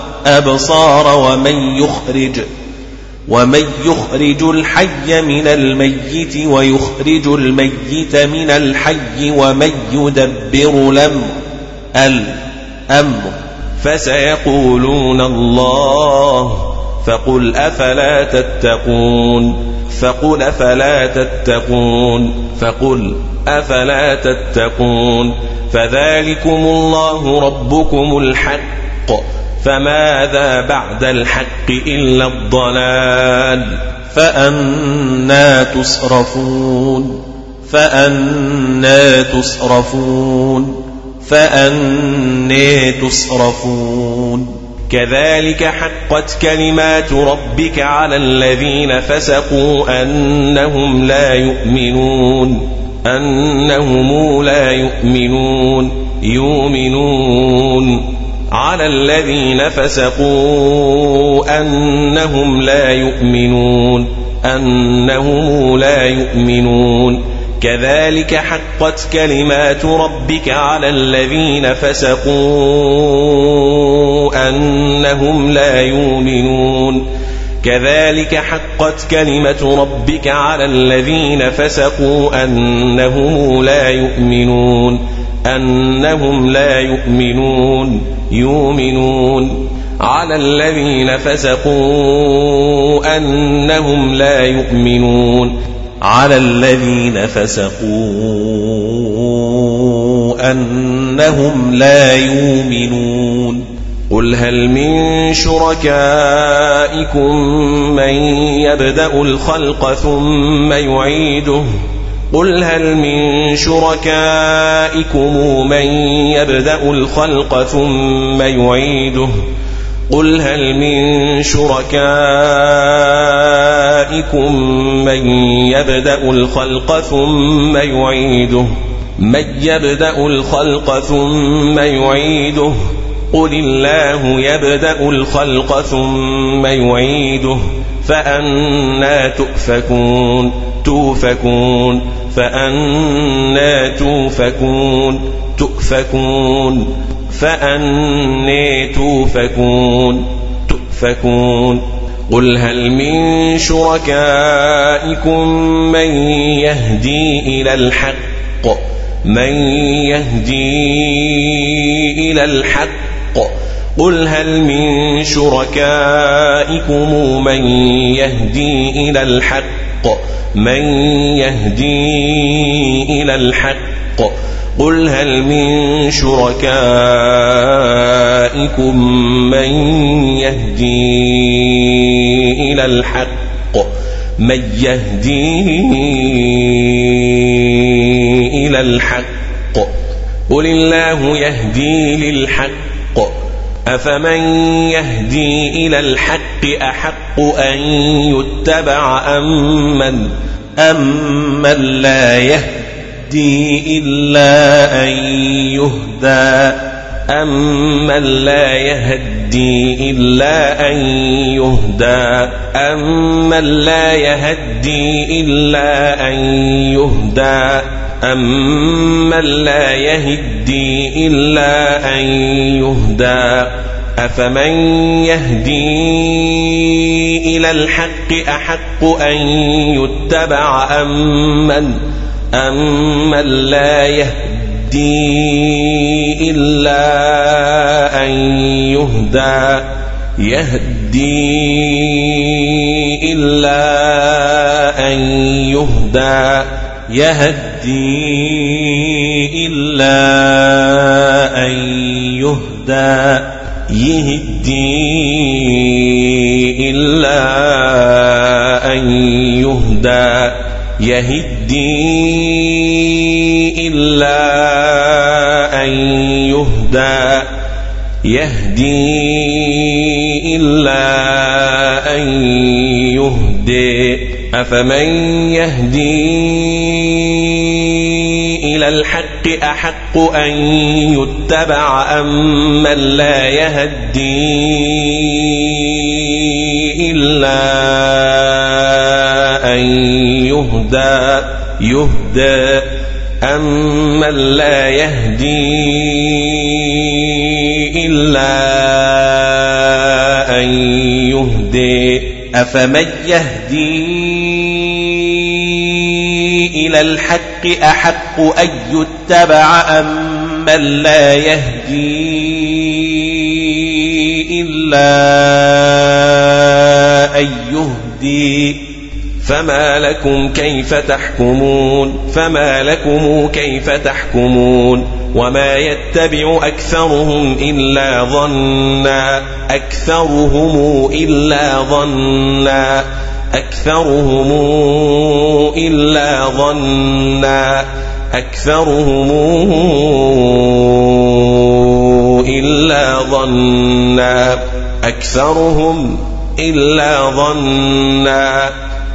ومن يخرج ومن يخرج الحي من الميت ويخرج الميت من الحي ومن يدبر الأمر الأمر. فسيقولون الله فقل أفلا تتقون فقل أفلا تتقون فقل أفلا تتقون. فذلكم الله ربكم الحق. فماذا بعد الحق إلا الضلال؟ فأنا تصرفون. فأنا تصرفون. فأنا تصرفون. كذلك حقت كلمات ربك على الذين فسقوا أنهم لا يؤمنون. أنهم لا يؤمنون. يؤمنون. على الذين فسقوا أنهم لا يؤمنون أنهم لا يؤمنون. كذلك حقت كلمات ربك على الذين فسقوا أنهم لا يؤمنون. كذلك حقت كلمة ربك على الذين فسقوا أنهم لا يؤمنون. أنهم لا يؤمنون يؤمنون على الذين فسقوا أنهم لا يؤمنون على الذين فسقوا أنهم لا يؤمنون. قل هل من شركائكم من يبدأ الخلق ثم يعيده؟ قل هل من شركائكم من يبدأ الخلق ثم يعيده قل هل من شركائكم من يبدأ الخلق ثم يعيده من يبدأ الخلق ثم يعيده قل الله يبدأ الخلق ثم يعيده فأنا تؤفكون توفكون فأنا توفكون تؤفكون فأني توفكون تؤفكون. قل هل من شركائكم من يهدي إلى الحق؟ من يهدي إلى الحق؟ قل هل من شركائكم من يهدي إلى الحق؟ من يهدي إلى الحق؟ قل هل من شركائكم من يهدي إلى الحق؟ من يهدي إلى الحق؟ قل الله يهدي للحق. أفمن يهدي إلى الحق أحق أن يتبع أمن أمن لا يهدي يهدي إلا أن يهدى؟ أمن لا يهدي إلا أن يهدى؟ أمن لا يهدي إلا أن يهدى؟ أمن لا يهدي إلا أن يهدى أفمن يهدي إلى الحق أحق أن يتبع أمن أمن لا يهدي إلا أن يهدى يهدي إلا أن يهدى يهدي إلا أن يهدى يهدي إلا أن يهدى يهدي إلا أن يهدى يهدي إلا أن يهدي. أفمن يهدي إلى الحق أحق أن يتبع أم من لا يهدي إلا أن يهدى يهدى. أمن لا يهدي إلا أن يهدي أفمن يهدي إلى الحق أحق أن يتبع أم من لا يهدي إلا أن يهدي فما لكم كيف تحكمون فما لكم كيف تحكمون وما يتبع أكثرهم إلا ظنا أكثرهم إلا ظنا أكثرهم إلا ظنا أكثرهم إلا ظنا أكثرهم إلا ظنا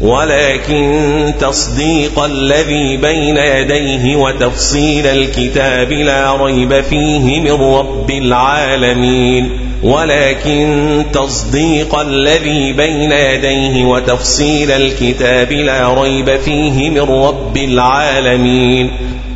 ولكن تصديق الذي بين يديه وتفصيل الكتاب لا ريب فيه من رب العالمين. ولكن تصديق الذي بين يديه وتفصيل الكتاب لا ريب فيه من رب العالمين.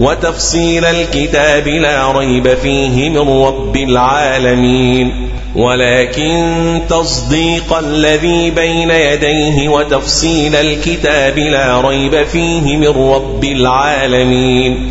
وتفصيل الكتاب لا ريب فيه من رب العالمين. ولكن تصديق الذي بين يديه وتفصيل الكتاب لا ريب فيه من رب العالمين.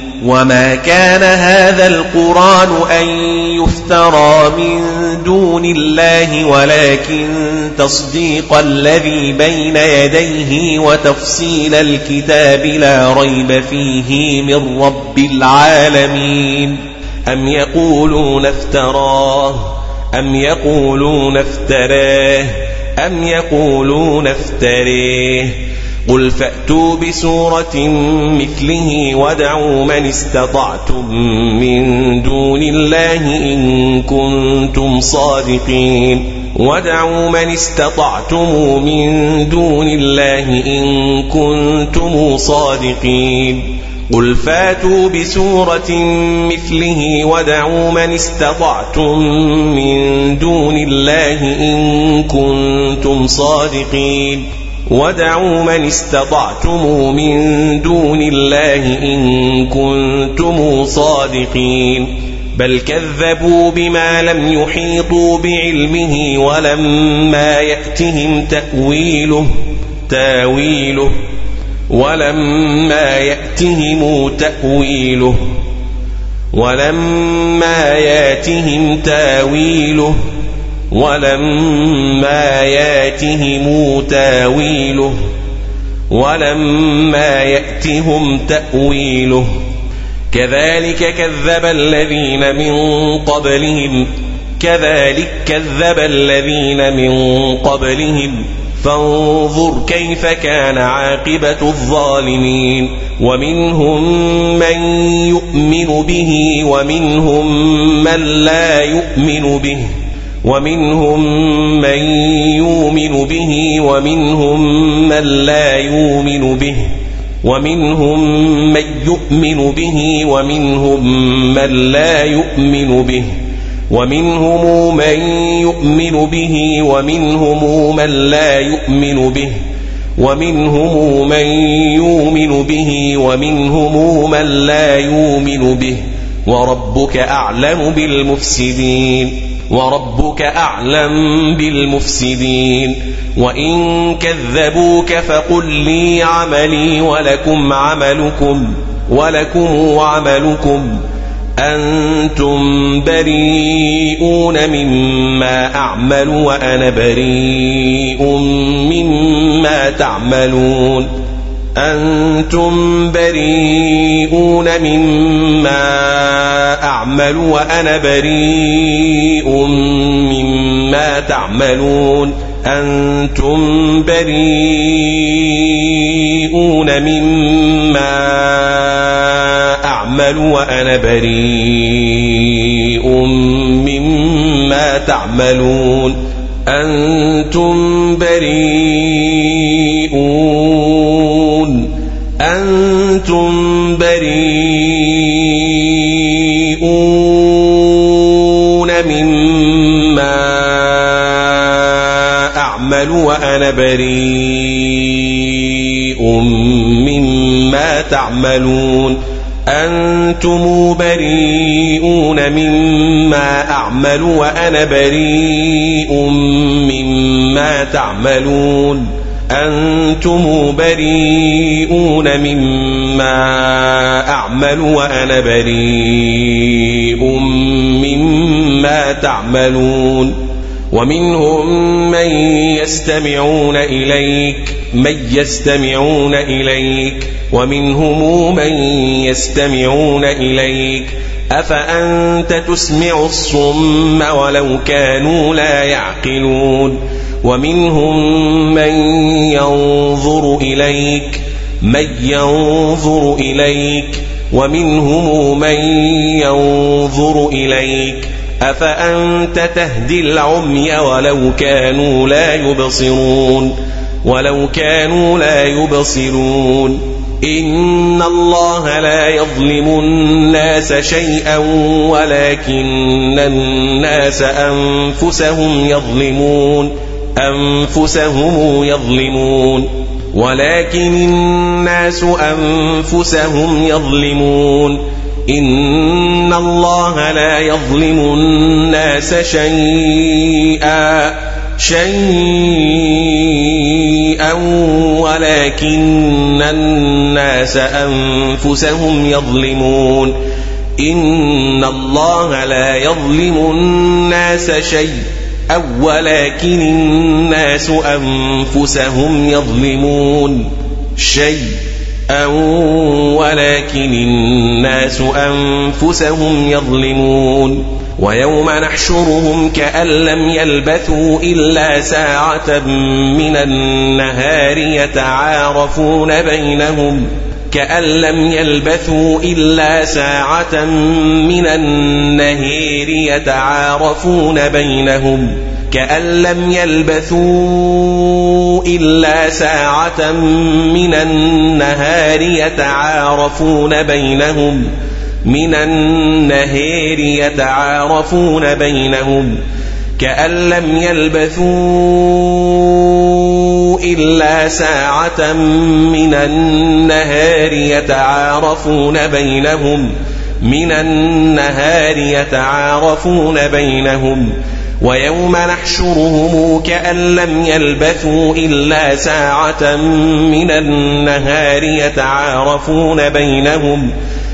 وما كان هذا القرآن أن يفترى من دون الله ولكن تصديق الذي بين يديه وتفصيل الكتاب لا ريب فيه من رب العالمين أم يقولون افتراه أم يقولون افتراه أم يقولون افتريه قل فأتوا بسورة مثله ودعوا من استطعتم من دون الله إن كنتم صادقين. ودعوا من استطعتم من دون الله إن كنتم صادقين. قل فأتوا بسورة مثله ودعوا من استطعتم من دون الله إن كنتم صادقين. ودعوا من استطعتم من دون الله إن كنتم صادقين بل كذبوا بما لم يحيطوا بعلمه ولما يأتهم تأويله تاويله ولما يأتهم تأويله ولما ياتهم تاويله ولما ياتهم تاويله ولما يأتهم تأويله. كذلك كذب الذين من قبلهم كذلك كذب الذين من قبلهم. فانظر كيف كان عاقبة الظالمين. ومنهم من يؤمن به ومنهم من لا يؤمن به. ومنهم من يؤمن به ومنهم من لا يؤمن به ومنهم من يؤمن به ومنهم من لا يؤمن به ومنهم من يؤمن به ومنهم من لا يؤمن به ومنهم من يؤمن به ومنهم من لا يؤمن به وربك أعلم بالمفسدين. وربك أعلم بالمفسدين وإن كذبوك فقل لي عملي ولكم عملكم ولكم عملكم أنتم بريئون مما أعمل وأنا بريء مما تعملون أنتم بريئون مما أعمل وأنا بريء مما تعملون. أنتم بريئون مما أعمل وأنا بريء مما تعملون. أنتم بريئون. أنتم بريئون مما أعمل وأنا بريء مما تعملون. أنتم بريئون مما أعمل وأنا بريء مما تعملون. أنتم بريئون مما أعمل وأنا بريء مما تعملون. ومنهم من يستمعون إليك من يستمعون إليك ومنهم من يستمعون إليك أفأنت تسمع الصم ولو كانوا لا يعقلون ومنهم من ينظر إليك من ينظر إليك ومنهم من ينظر إليك أفأنت تهدي العمي ولو كانوا لا يبصرون ولو كانوا لا يبصرون. إن الله لا يظلم الناس شيئا ولكن الناس أنفسهم يظلمون. أنفسهم يظلمون. ولكن الناس أنفسهم يظلمون. إن الله لا يظلم الناس شيئا. شيئا ولكن الناس أنفسهم يظلمون إن الله لا يظلم الناس شيئا ولكن الناس أنفسهم يظلمون شيئا ولكن الناس أنفسهم يظلمون ويوم نحشرهم كأن لم يلبثوا إلا ساعة من النهار يتعارفون بينهم كأن لم يلبثوا إلا ساعة من النهير يتعارفون بينهم كأن لم يلبثوا إلا ساعة من النهار يتعارفون بينهم من النهير يتعارفون بينهم كأن لم يلبثوا إلا ساعة من النهار يتعارفون بينهم من النهار يتعارفون بينهم ويوم نحشرهم كأن لم يلبثوا إلا ساعة من النهار يتعارفون بينهم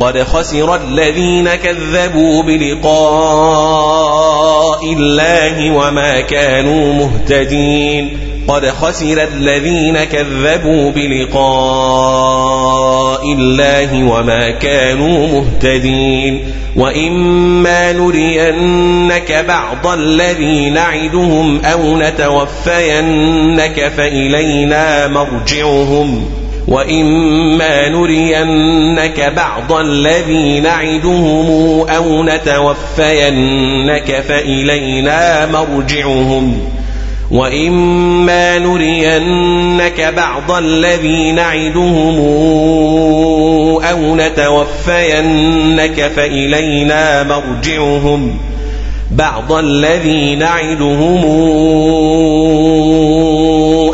قد خسر الذين كذبوا بلقاء الله وما كانوا مهتدين. قد خسر الذين كذبوا بلقاء الله وما كانوا مهتدين. وإما نرينك بعض الذي نعدهم أو نتوفينك فإلينا مرجعهم. وإما نرينك بعض الذي نعدهم أو نتوفينك فإلينا مرجعهم وإما نرينك بعض الذي نعدهم أو نتوفينك فإلينا مرجعهم بعض الذي نعدهم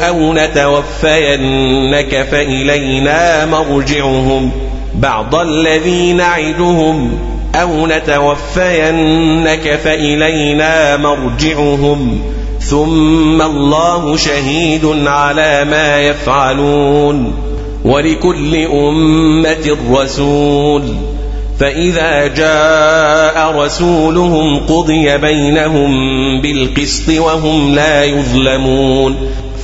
أو نتوفينك فإلينا مرجعهم. بعض الذي نعدهم أو نتوفينك فإلينا مرجعهم. ثم الله شهيد على ما يفعلون. ولكل أمة رسول فإذا جاء رسولهم قضي بينهم بالقسط وهم لا يظلمون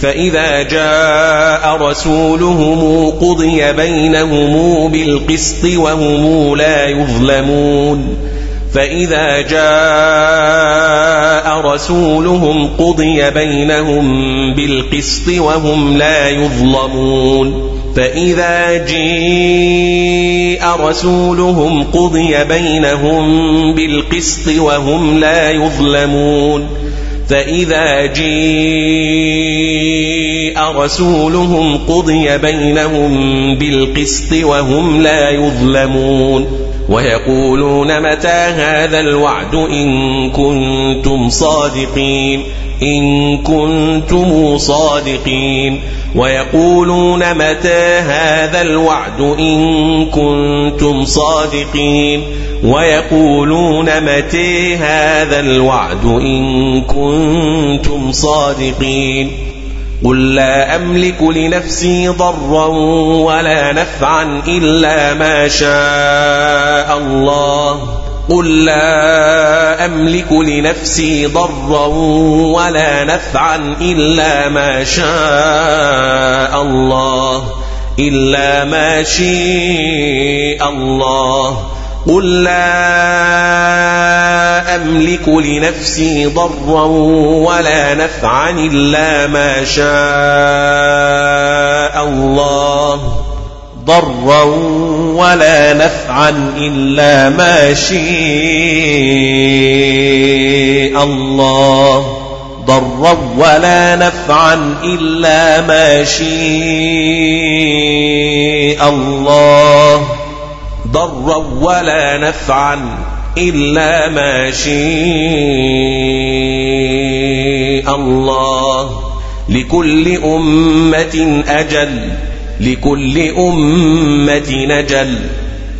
فإذا جاء رسولهم قضي بينهم بالقسط وهم لا يظلمون فإذا جاء رسولهم قضي بينهم بالقسط وهم لا يظلمون فإذا جيء رسولهم قضي بينهم بالقسط وهم لا يظلمون فإذا جيء رسولهم قضي بينهم بالقسط وهم لا يظلمون ويقولون متى هذا الوعد إن كنتم صادقين؟ إن كنتم صادقين. ويقولون متى هذا الوعد إن كنتم صادقين؟ ويقولون متى هذا الوعد إن كنتم صادقين؟ قل لا أملك لنفسي ضرا ولا نفعا إلا ما شاء الله قل لا أملك لنفسي ضرا ولا نفعا إلا ما شاء الله إلا ما شاء الله قل لا أملك لنفسي ضرا ولا نفعا إلا ما شاء الله. ضرا ولا نفعا إلا ما شاء الله. ضرا ولا نفعا إلا ما شاء الله. ضرا ولا نفعا إلا ما شاء الله. لكل أمة أجل لكل أمة نجل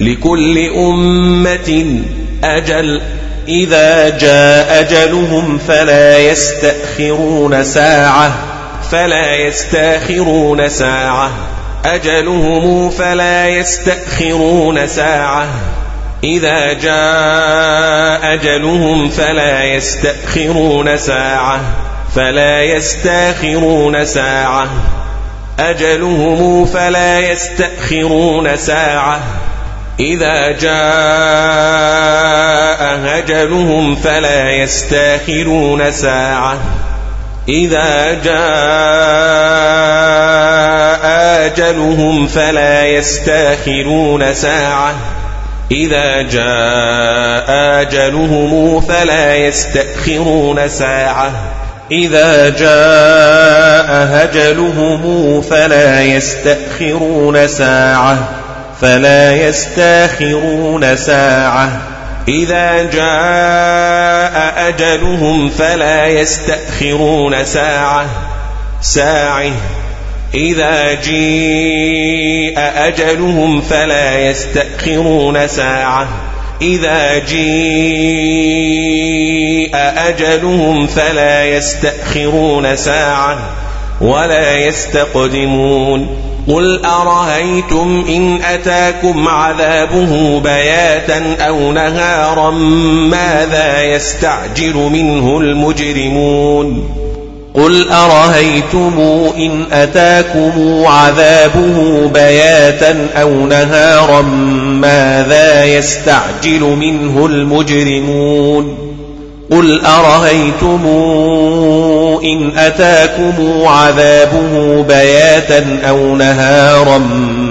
لكل أمة أجل. إذا جاء أجلهم فلا يستأخرون ساعة فلا يستأخرون ساعة. أجلهم فلا يستأخرون ساعة. إذا جاء أجلهم فلا يستأخرون ساعة. فلا يستأخرون ساعة. أجلهم فلا يستأخرون ساعة. إذا جاء أجلهم فلا يستأخرون ساعة. إذا جاء أجلهم فلا يستأخرون ساعة. إذا جاء أجلهم فلا يستأخرون ساعة. إذا جاء أجلهم فلا يستأخرون ساعة. فلا يستأخرون ساعة. إذا جاء أجلهم فلا يستأخرون ساعة ساعة. إذا جيء أجلهم فلا يستأخرون ساعة. إذا جيء أجلهم فلا يستأخرون ساعة ولا يستقدمون. قل أرهيتم إن أتاكم عذابه بياتا أو نهارا ماذا يستعجل منه المجرمون قل أرهيتم إن أتاكم عذابه بياتا أو نهارا ماذا يستعجل منه المجرمون قل أرهيتم إن أتاكم عذابه بياتا أو نهارا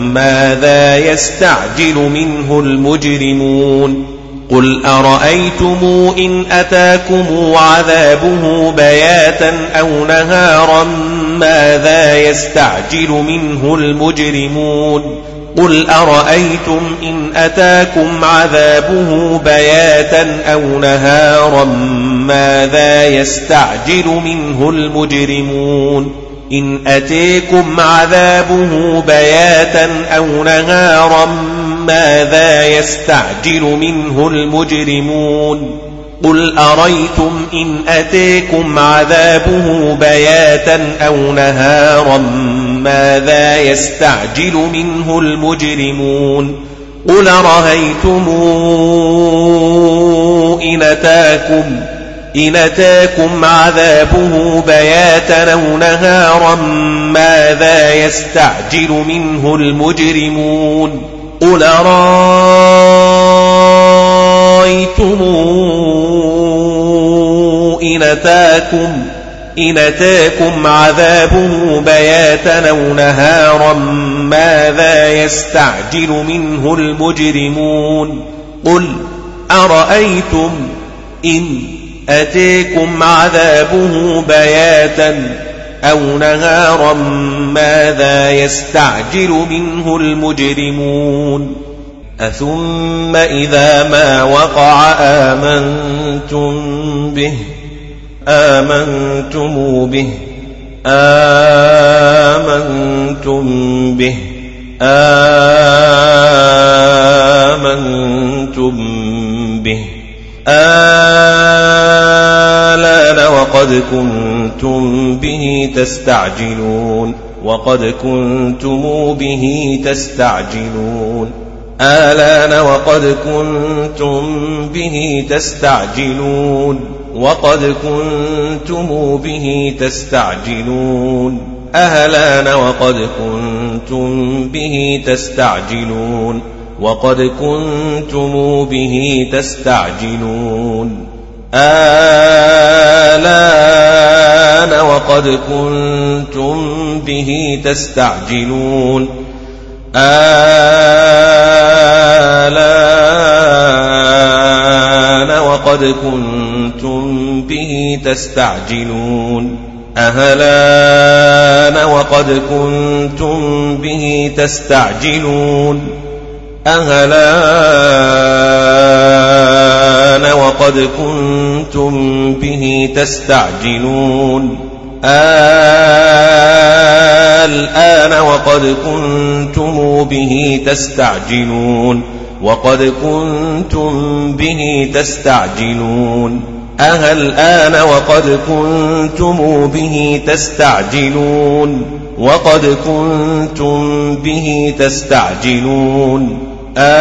ماذا يستعجل منه المجرمون قل أرأيتم إن أتاكم عذابه بياتا أو نهارا ماذا يستعجل منه المجرمون قل أرأيتم إن أتاكم عذابه بياتا أو نهارا ماذا يستعجل منه المجرمون إن أتيكم عذابه بياتا أو نهارا ماذا يستعجل منه المجرمون قل أريتم إن أتيكم عذابه بياتا أو نهارا ماذا يستعجل منه المجرمون قل رأيتم إن أتاكم إن أتاكم عذابه بياتا أو نهارا ماذا يستعجل منه المجرمون قل رأيتم إن أتاكم إن أتاكم عذابه بياتا أو نهارا ماذا يستعجل منه المجرمون قل أرأيتم إن أتيكم عذابه بياتا أو نهارا ماذا يستعجل منه المجرمون أثم إذا ما وقع آمنتم به آمنتم به. آمنتم به. آمنتم به. آلان وقد كنتم به تستعجلون. وقد كنتم به تستعجلون. آلان وقد كنتم به تستعجلون. وقد كنتم به تستعجلون. أهلان وقد كنتم به تستعجلون. وقد كنتم به تستعجلون. آلان وقد كنتم به تستعجلون. آلان وقد كنتم به تستعجلون. أهلان وقد كنتم به تستعجلون. أهلان وقد كنتم به تستعجلون. الآن وقد كنتم به تستعجلون. وقد كنتم به تستعجلون. أهل الآن وقد كنتم به تستعجلون. وقد كنتم به تستعجلون. الآن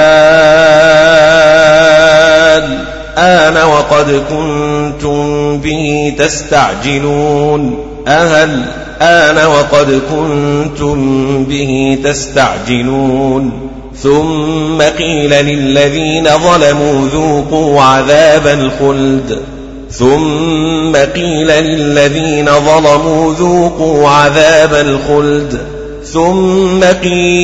وقد كنتم به تستعجلون. أهل آن وقد كنتم به تستعجلون. ثم قيل للذين ظلموا ذوقوا عذاب الخلد. ثم قيل للذين ظلموا ذوقوا عذاب الخلد. ثم قيل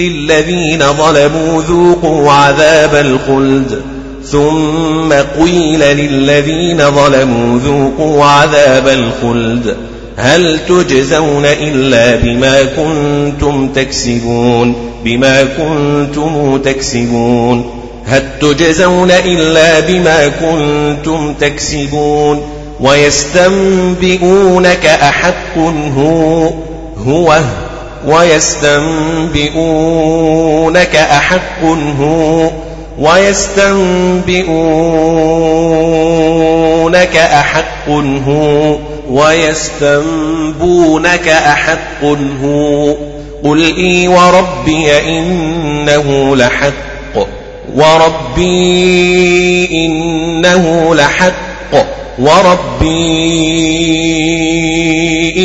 للذين ظلموا ذوقوا عذاب الخلد. ثم قيل للذين ظلموا ذوقوا عذاب الخلد. هل تجزون إلا بما كنتم تكسبون؟ بما كنتم تكسبون. هل تجزون إلا بما كنتم تكسبون؟ ويستنبئونك أحق هو هو ويستنبئونك أحق هو ويستنبئونك أحق هو ويستنبونك أحق هو قل إي وربي إنه لحق وربي إنه لحق وربي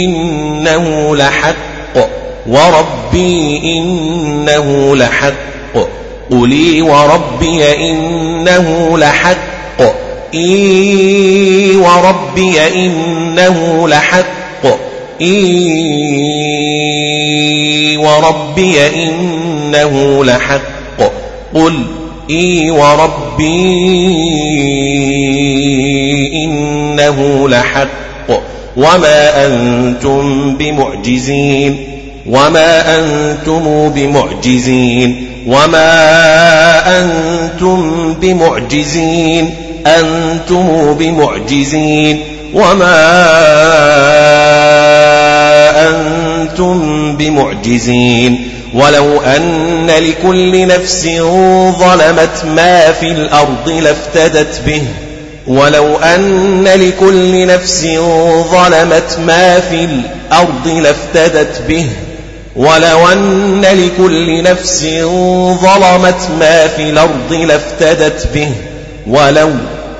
إنه لحق وربي إنه لحق قلي وربي إنه لحق إي وربي إنه لحق. إي وربي إنه لحق. قل إي وربي إنه لحق. وما أنتم بمعجزين. وما أنتم بمعجزين. وما أنتم بمعجزين. أنتم بمعجزين وما أنتم بمعجزين ولو أن لكل نفس ظلمت ما في الأرض لافتدت به ولو أن لكل نفس ظلمت ما في الأرض لافتدت به ولو أن لكل نفس ظلمت ما في الأرض لافتدت به ولو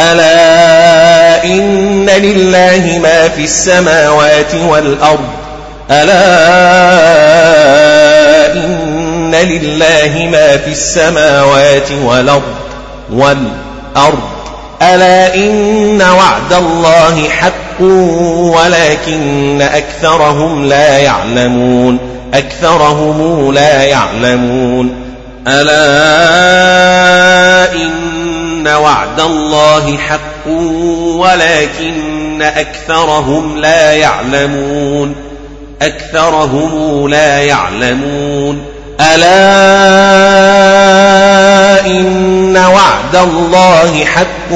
ألا إن لله ما في السماوات والأرض؟ ألا إن لله ما في السماوات والأرض والأرض؟ ألا إن وعد الله حق ولكن أكثرهم لا يعلمون أكثرهم لا يعلمون. ألا إن وعد الله حق ولكن أكثرهم لا يعلمون أكثرهم لا يعلمون ألا إن وعد الله حق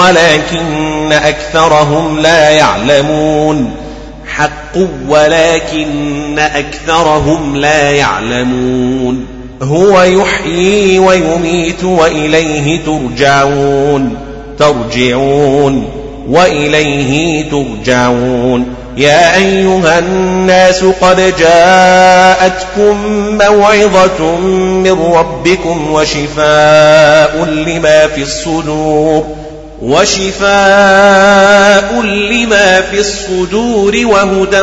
ولكن أكثرهم لا يعلمون حق ولكن أكثرهم لا يعلمون هو يحيي ويميت وإليه ترجعون ترجعون وإليه ترجعون. يا أيها الناس قد جاءتكم موعظة من ربكم وشفاء لما في الصدور وشفاء لما في الصدور وهدى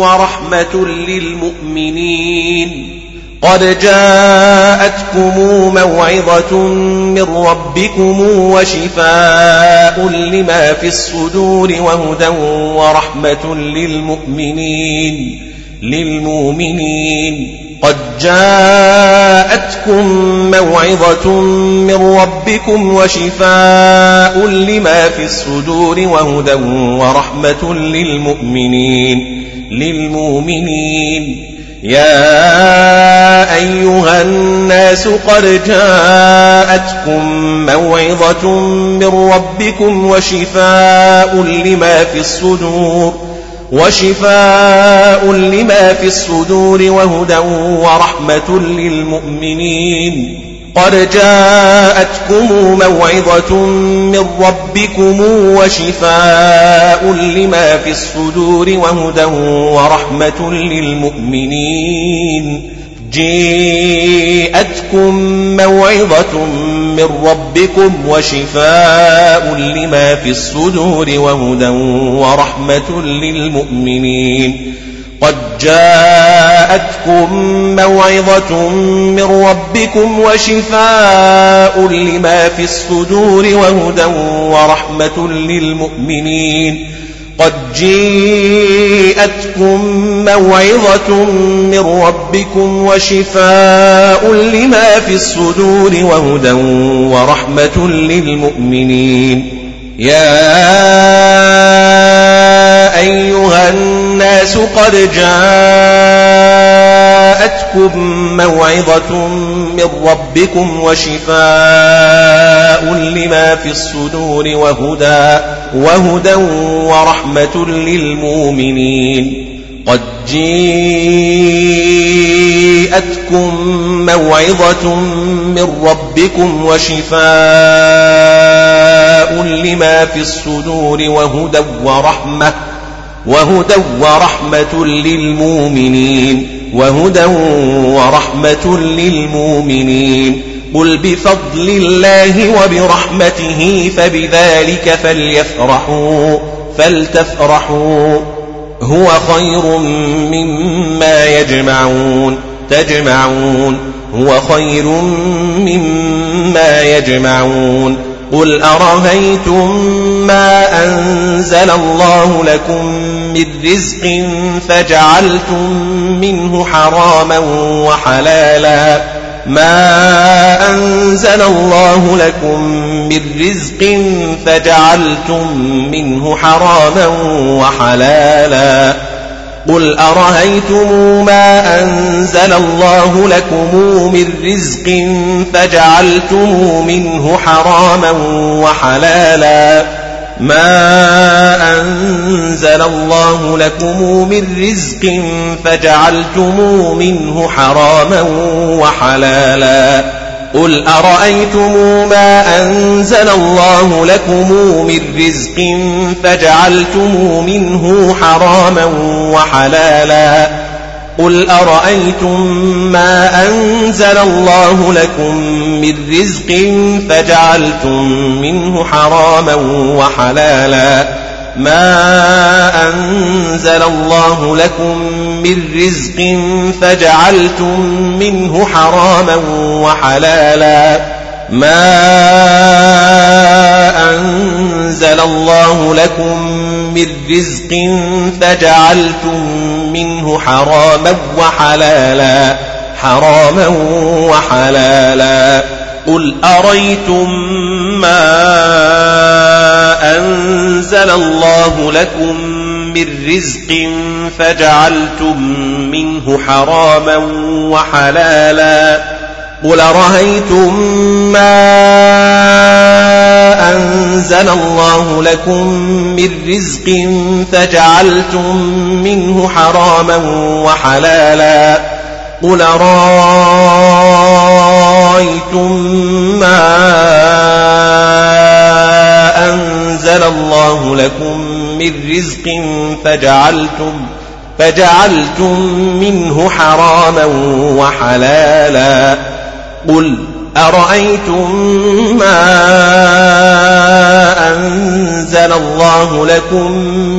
ورحمة للمؤمنين. قد جاءتكم موعظة من ربكم وشفاء لما في الصدور وهدى ورحمة للمؤمنين للمؤمنين. قد جاءتكم موعظة من ربكم وشفاء لما في الصدور وهدى ورحمة للمؤمنين للمؤمنين. يا أيها الناس قد جاءتكم موعظة من ربكم وشفاء لما في الصدور وشفاء لما في الصدور وهدى ورحمة للمؤمنين. قد جاءتكم موعظة من ربكم وشفاء لما في الصدور وهدى ورحمة للمؤمنين. جاءتكم موعظة من ربكم وشفاء لما في الصدور وهدى ورحمة للمؤمنين. قد جاءتكم موعظة من ربكم وشفاء لما في الصدور وهدى ورحمة للمؤمنين. قد جاءتكم موعظة من ربكم وشفاء لما في الصدور وهدى ورحمة للمؤمنين. يا أيها الناس قد جاءتكم موعظة من ربكم وشفاء لما في الصدور وهدى وهدى ورحمة للمؤمنين. قد جاءتكم موعظة من ربكم وشفاء لما في الصدور وهدى ورحمة وهدى ورحمة للمؤمنين وهدى ورحمة للمؤمنين. قل بفضل الله وبرحمته فبذلك فليفرحوا فلتفرحوا. هو خير مما يجمعون تجمعون. هو خير مما يجمعون. قل أرهيتم ما أنزل الله لكم من رزق فجعلتم منه حراما وحلالا ما أنزل الله لكم من رزق فجعلتم منه حراما وحلالا قل أرهيتم ما أنزل الله لكم من رزق فجعلتم منه حراما وحلالا؟ ما أنزل الله لكم من رزق فجعلتم منه حراما وحلالا؟ قل أرأيتم ما أنزل الله لكم من رزق فجعلتم منه حراما وحلالا قل أرأيتم ما أنزل الله لكم من رزق فجعلتم منه حراما وحلالا ما أنزل الله لكم من رزق فجعلتم منه حراما وحلالا ما أنزل الله لكم من رزق فجعلتم منه حراما وحلالا حراما وحلالا قل أريتم ما أنزل الله لكم من رزق فجعلتم منه حراما وحلالا قل رأيتم ما أنزل الله لكم من رزق فجعلتم منه حراما وحلالا قل رأيتم ما أنزل الله لكم من رزق فجعلتم فجعلتم منه حراما وحلالا قل أرأيتم ما أنزل الله لكم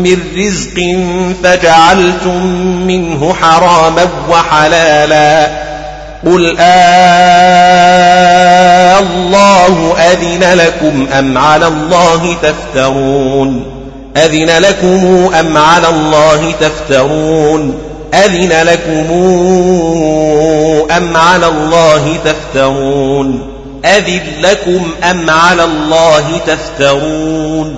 من رزق فجعلتم منه حراما وحلالا قل آه الله أذن لكم أم على الله تفترون أذن لكم أم على الله تفترون أذن لكم أم على الله تفترون؟ أذن لكم أم على الله تفترون؟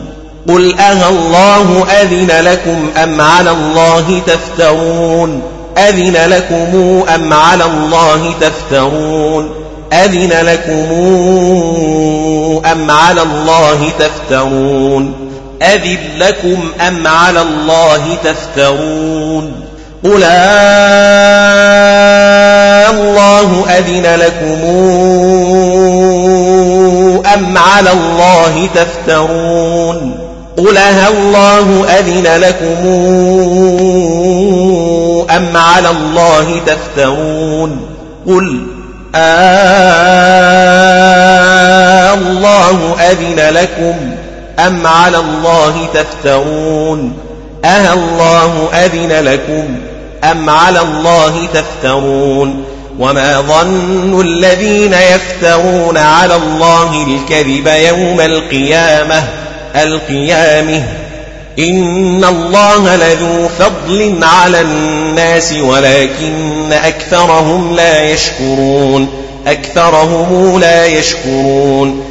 قل أه الله أذن لكم أم على الله تفترون؟ أذن لكم أم على الله تفترون؟ أذن لكم أم على الله تفترون؟ أذن لكم أم على الله تفترون؟ قل الله أذن لكم أم على الله تفترون قل الله أذن لكم أم على الله تفترون قل الله أذن لكم أم على الله تفترون أه الله أذن لكم أم على الله تفترون وما ظن الذين يفترون على الله الكذب يوم القيامة القيامة إن الله لذو فضل على الناس ولكن أكثرهم لا يشكرون أكثرهم لا يشكرون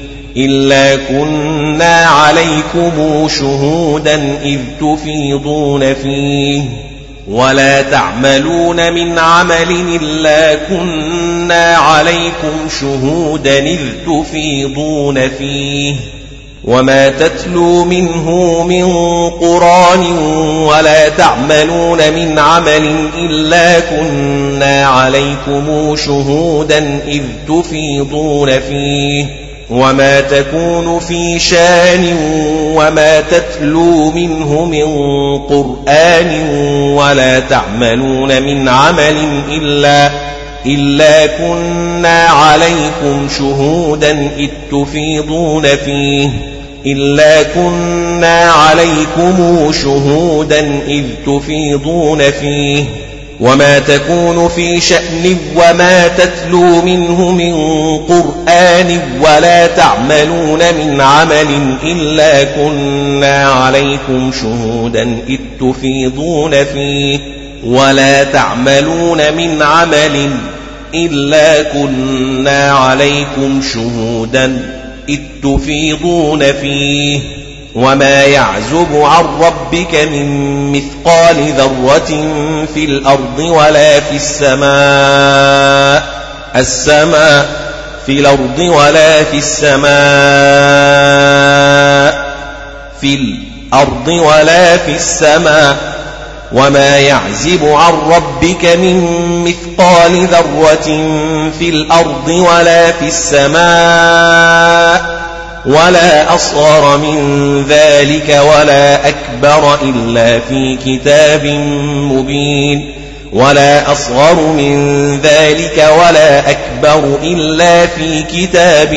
إلا كنا عليكم شهودا إذ تفيضون فيه ولا تعملون من عمل إلا كنا عليكم شهودا إذ تفيضون فيه وما تتلو منه من قران ولا تعملون من عمل إلا كنا عليكم شهودا إذ تفيضون فيه وما تكون في شان وما تتلو منه من قرآن ولا تعملون من عمل إلا إلا كنا عليكم شهودا إذ تفيضون فيه إلا كنا عليكم شهودا إذ تفيضون فيه وما تكون في شأن وما تتلو منه من قرآن ولا تعملون من عمل إلا كنا عليكم شهودا إذ تفيضون فيه ولا تعملون من عمل إلا كنا عليكم شهودا إذ تفيضون فيه وما يعزب عن ربك من مثقال ذرة في الأرض ولا في السماء السماء في الأرض ولا في السماء في الأرض ولا في السماء. وما يعزب عن ربك من مثقال ذرة في الأرض ولا في السماء. ولا أصغر من ذلك ولا أكبر إلا في كتاب مبين ولا أصغر من ذلك ولا أكبر إلا في كتاب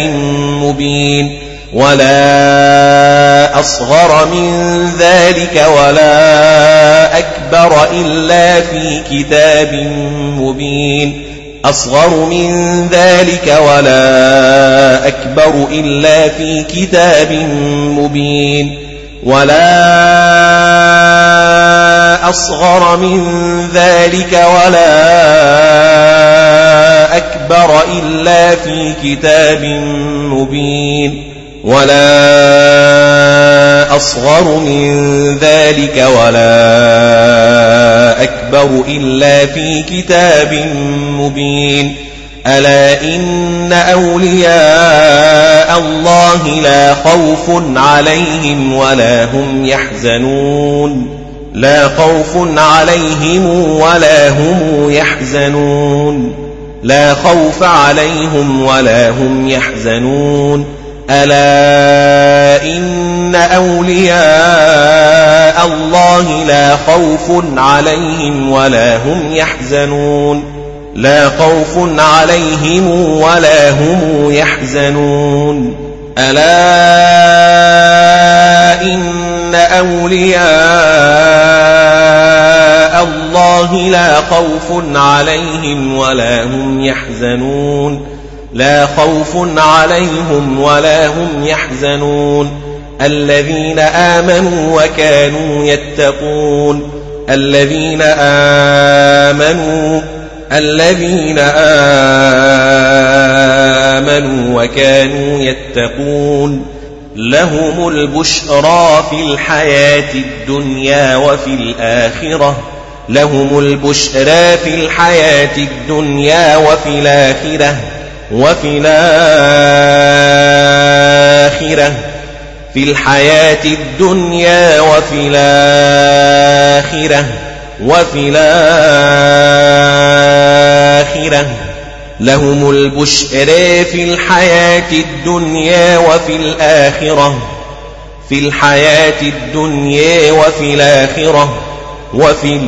مبين ولا أصغر من ذلك ولا أكبر إلا في كتاب مبين أصغر من ذلك ولا أكبر إلا في كتاب مبين ولا أصغر من ذلك ولا أكبر إلا في كتاب مبين ولا أصغر من ذلك ولا أكبر إلا في كتاب مبين. ألا إن أولياء الله لا خوف عليهم ولا هم يحزنون. لا خوف عليهم ولا هم يحزنون. لا خوف عليهم ولا هم يحزنون. ألا إن أولياء الله لا خوف عليهم ولا هم يحزنون. لا خوف عليهم ولا هم يحزنون. ألا إن أولياء الله لا خوف عليهم ولا هم يحزنون. لا خوف عليهم ولا هم يحزنون. الذين آمنوا وكانوا يتقون. الذين آمنوا الذين آمنوا وكانوا يتقون. لهم البشرى في الحياة الدنيا وفي الآخرة. لهم البشرى في الحياة الدنيا وفي الآخرة. وفي الآخرة في الحياة الدنيا وفي الآخرة وفي الآخرة. لهم البشر في الحياة الدنيا وفي الآخرة في الحياة الدنيا وفي الآخرة وفي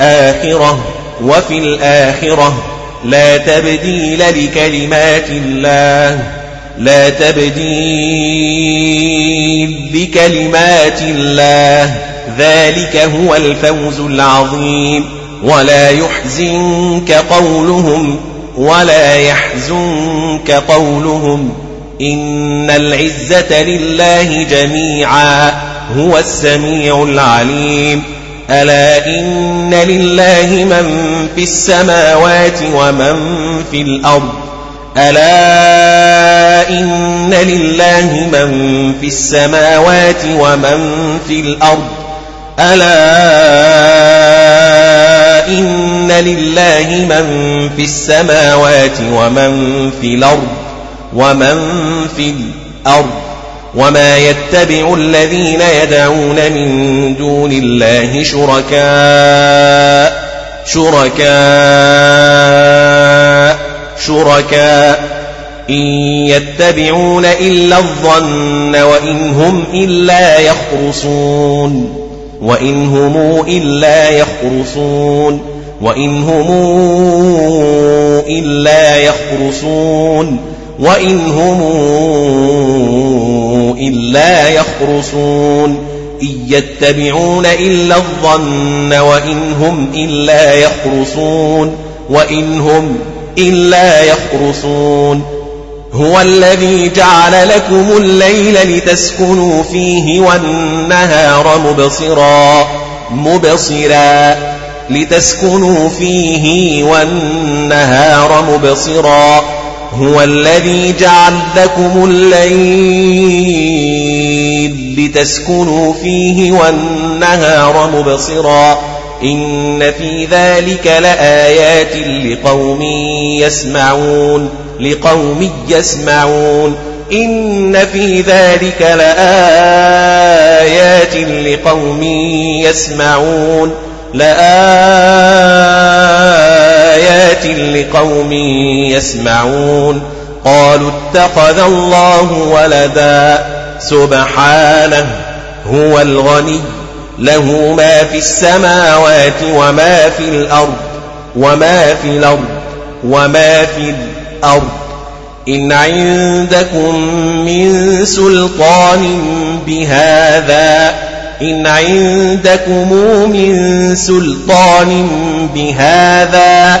الآخرة وفي الآخرة. لا تبديل لكلمات الله لا تبديل لكلمات الله ذلك هو الفوز العظيم. ولا يحزنك قولهم ولا يحزنك قولهم إن العزة لله جميعا هو السميع العليم. ألا إن لله من في السماوات ومن في الأرض ألا إن لله من في السماوات ومن في الأرض ألا إن لله من في السماوات ومن في الأرض ومن في الأرض وما يتبع الذين يدعون من دون الله شركاء شركاء شركاء إن يتبعون إلا الظن وإن هم إلا يخرصون وإن هم إلا يخرصون وإن هم إلا يخرصون. وإن هم إلا يخرصون إن يتبعون إلا الظن وإن هم إلا يخرصون وإن هم إلا يخرصون هو الذي جعل لكم الليل لتسكنوا فيه والنهار مبصرا مبصرا لتسكنوا فيه والنهار مبصرا هو الذي جعل لكم الليل لتسكنوا فيه والنهار مبصرا إن في ذلك لآيات لقوم يسمعون لقوم يسمعون إن في ذلك لآيات لقوم يسمعون لآيات لقوم يسمعون قالوا اتخذ الله ولدا سبحانه هو الغني له ما في السماوات وما في الأرض وما في الأرض وما في الأرض إن عندكم من سلطان بهذا إن عندكم من سلطان بهذا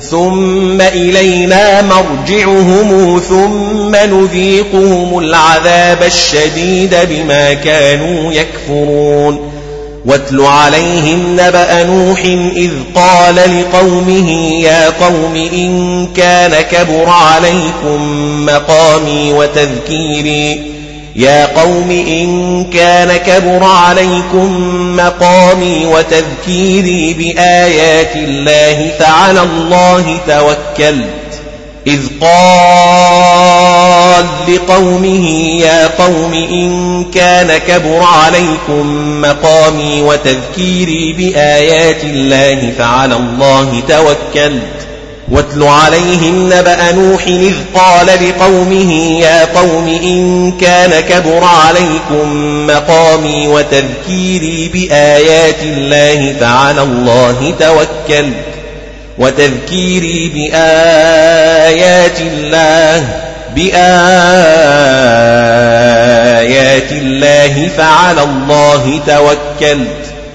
ثم إلينا مرجعهم ثم نذيقهم العذاب الشديد بما كانوا يكفرون. واتل عليهم نبأ نوح إذ قال لقومه يا قوم إن كان كبر عليكم مقامي وتذكيري يا قوم إن كان كبر عليكم مقامي وتذكيري بآيات الله فعلى الله توكلت. إذ قال لقومه يا قوم إن كان كبر عليكم مقامي وتذكيري بآيات الله فعلى الله توكلت. واتل عليهم نبأ نوح إذ قال لقومه يا قوم إن كان كبر عليكم مقامي وتذكيري بآيات الله فعلى الله توكلت وتذكيري بآيات الله بآيات الله فعلى الله توكلت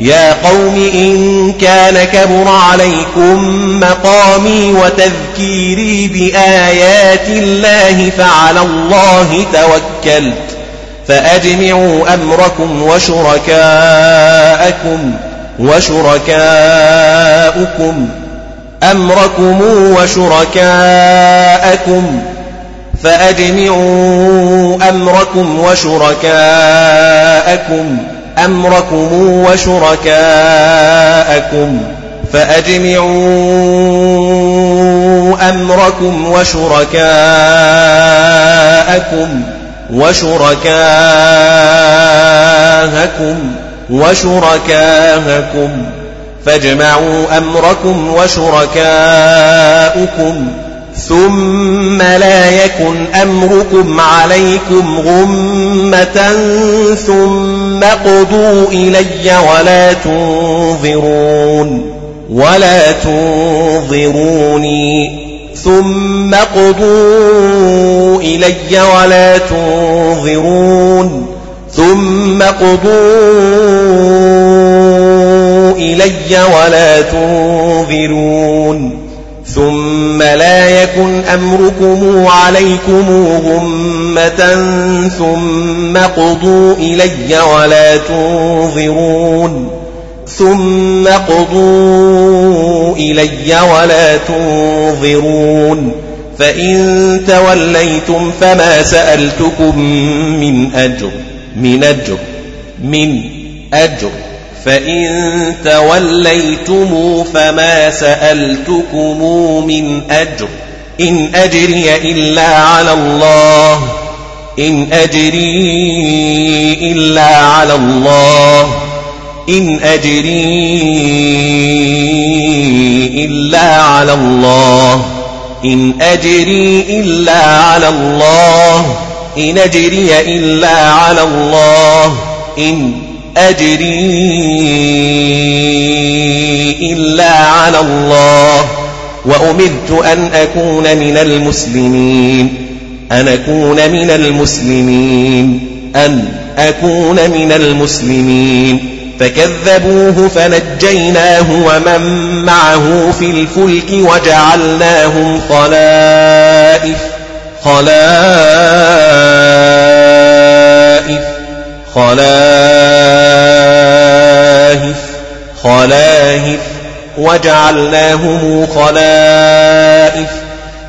يا قوم إن كان كبر عليكم مقامي وتذكيري بآيات الله فعلى الله توكلت فأجمعوا أمركم وشركاءكم وشركاءكم أمركم وشركاءكم فأجمعوا أمركم وشركاءكم أمركم وشركاءكم فأجمعوا أمركم وشركاءكم وشركاءكم وشركاءكم فاجمعوا أمركم وشركاءكم ثم لا يكن أمركم عليكم غمة ثم قضوا إلي ولا تنظرون ولا تنظروني. ثم قضوا إلي ولا تنظرون. ثم قضوا إلي ولا تنظرون. ثم لا يكن أمركم عليكم غمة ثم قضوا إلي ولا تنظرون. ثم قضوا إلي ولا تنظرون. فإن توليتم فما سألتكم من أجر من أجر من أجر. فإن توليتم فما سألتكم من أجر إن أجري إلا على الله إن أجري إلا على الله إن أجري إلا على الله إن أجري إلا على الله إن أجري إلا على الله إن أجري إلا على الله وأمرت أن أكون من المسلمين أن أكون من المسلمين أن أكون من المسلمين. فكذبوه فنجيناه ومن معه في الفلك وجعلناهم خلائف خلائف خلائف خلائف. وجعلناهم خلائف.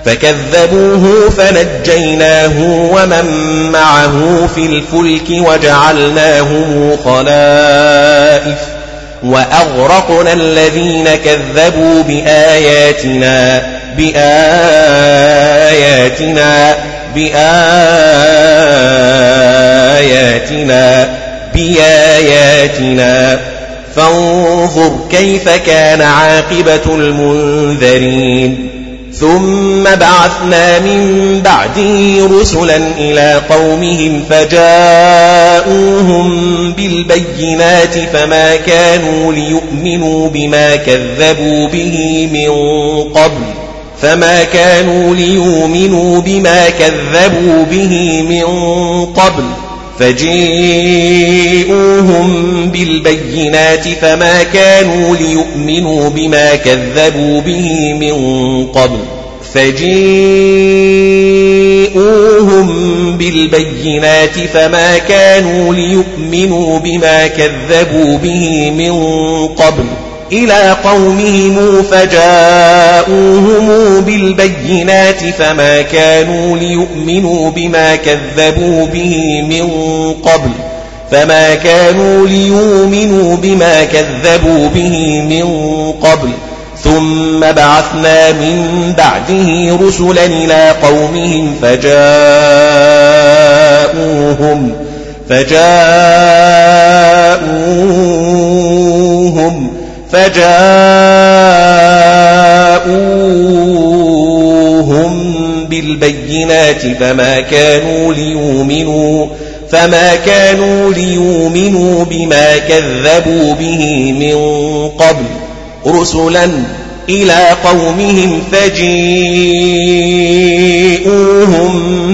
فكذبوه فنجيناه ومن معه في الفلك وجعلناهم خلائف. وأغرقنا الذين كذبوا بآياتنا. بآياتنا بآياتنا بآياتنا. فانظر كيف كان عاقبة المنذرين. ثم بعثنا من بعده رسلا إلى قومهم فجاءوهم بالبينات فما كانوا ليؤمنوا بما كذبوا به من قبل. فما كانوا ليؤمنوا بما كذبوا به من قبل فجيئوهم بالبينات فما كانوا ليؤمنوا بما كذبوا به من قبل فجيئوهم بالبينات فما كانوا ليؤمنوا بما كذبوا به من قبل إلى قومهم فجاءوهم بالبينات فما كانوا ليؤمنوا بما كذبوا به من قبل فما كانوا ليؤمنوا بما كذبوا به من قبل ثم بعثنا من بعده رسلا إلى قومهم فجاءوهم فجاءوهم فجاءوهم بالبينات فما كانوا ليؤمنوا فما كانوا ليؤمنوا بما كذبوا به من قبل رسلا إلى قومهم فجيئوهم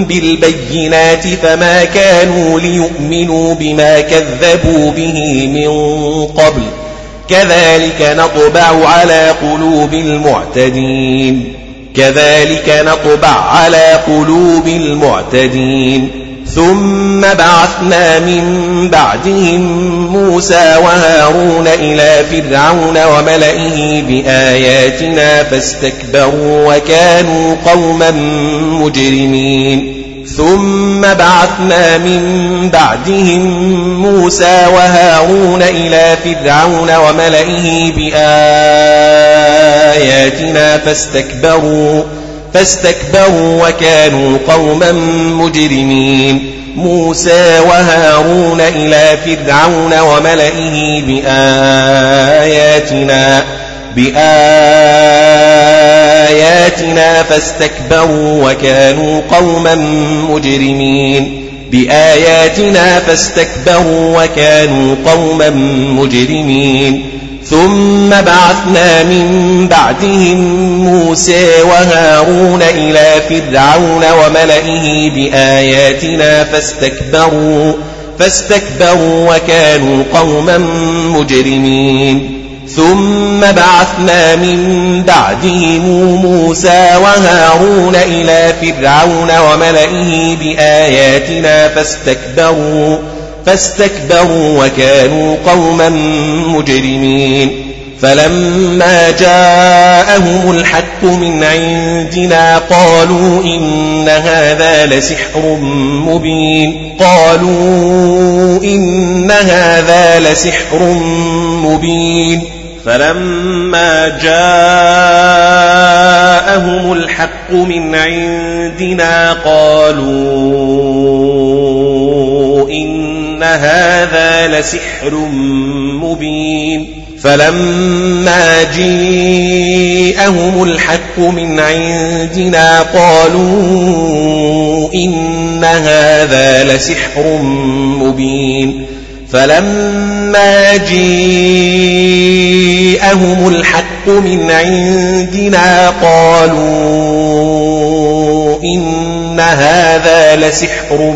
بالبينات فما كانوا ليؤمنوا بما كذبوا به من قبل كذلك نطبع على قلوب المعتدين. كذلك نطبع على قلوب المعتدين. ثم بعثنا من بعدهم موسى وهارون إلى فرعون وملئه بآياتنا فاستكبروا وكانوا قوما مجرمين. ثم بعثنا من بعدهم موسى وهارون إلى فرعون وملئه بآياتنا فاستكبروا فاستكبروا وكانوا قوما مجرمين. موسى وهارون إلى فرعون وملئه بآياتنا بآياتنا فاستكبروا وكانوا قوما مجرمين. بآياتنا فاستكبروا وكانوا قوما مجرمين. ثم بعثنا من بعدهم موسى وهارون إلى فرعون وملئه بآياتنا فاستكبروا فاستكبروا وكانوا قوما مجرمين. ثم بعثنا من بعدهم موسى وهارون إلى فرعون وملئه بآياتنا فاستكبروا فاستكبروا وكانوا قوما مجرمين. فلما جاءهم الحق من عندنا قالوا إن هذا لسحر مبين. قالوا إن هذا لسحر مبين. فلما جاءهم الحق من عندنا قالوا إن هذا لسحر مبين. فلما جيءهم الحق من عندنا قالوا إن هذا لسحر مبين. فلما جيءهم الحق من عندنا قالوا إن هذا لسحر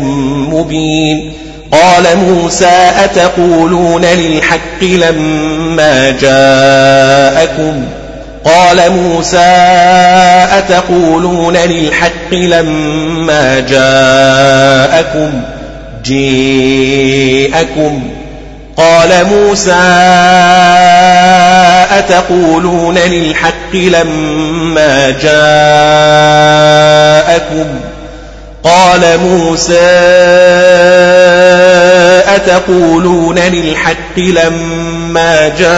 مبين قال موسى أتقولون للحق لما جاءكم قال موسى أتقولون للحق لما جاءكم جيءكم قال موسى أتقولون للحق لما جاءكم قال موسى أتقولون للحق لما جاءكم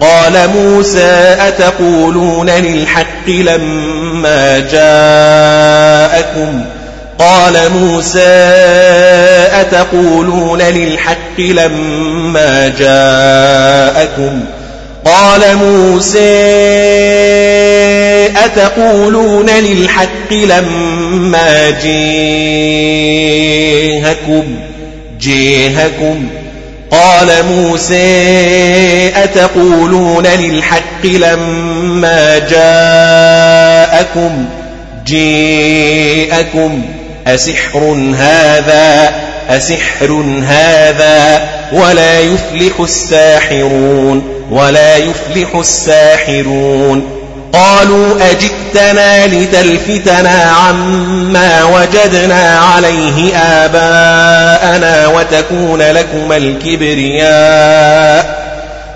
قال موسى أتقولون للحق لما جاءكم قال موسى أتقولون للحق لما جاءكم قال موسى أتقولون للحق لما جيهكم جيهكم قال موسى أتقولون للحق لما جاءكم جيءكم أسحر هذا أسحر هذا ولا يفلح الساحرون ولا يفلح الساحرون. قالوا أجئتنا لتلفتنا عما وجدنا عليه آباءنا وتكون لكما الكبرياء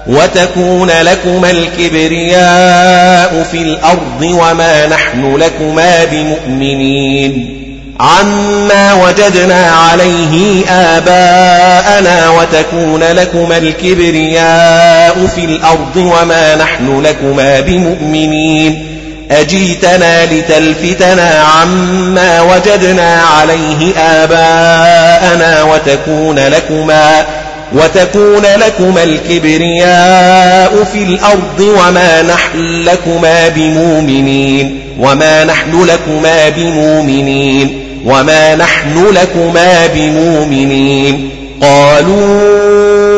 وتكون لكما الكبرياء في الأرض وما نحن لكما بمؤمنين. عما وجدنا عليه آباءنا وتكون لكما الكبرياء في الأرض وما نحن لكما بمؤمنين أجيتنا لتلفتنا عما وجدنا عليه آباءنا وتكون لكما وتكون لكما الكبرياء في الأرض وما نحن لكما بمؤمنين وما نحن لكما بمؤمنين وما نحن لكما بمؤمنين قالوا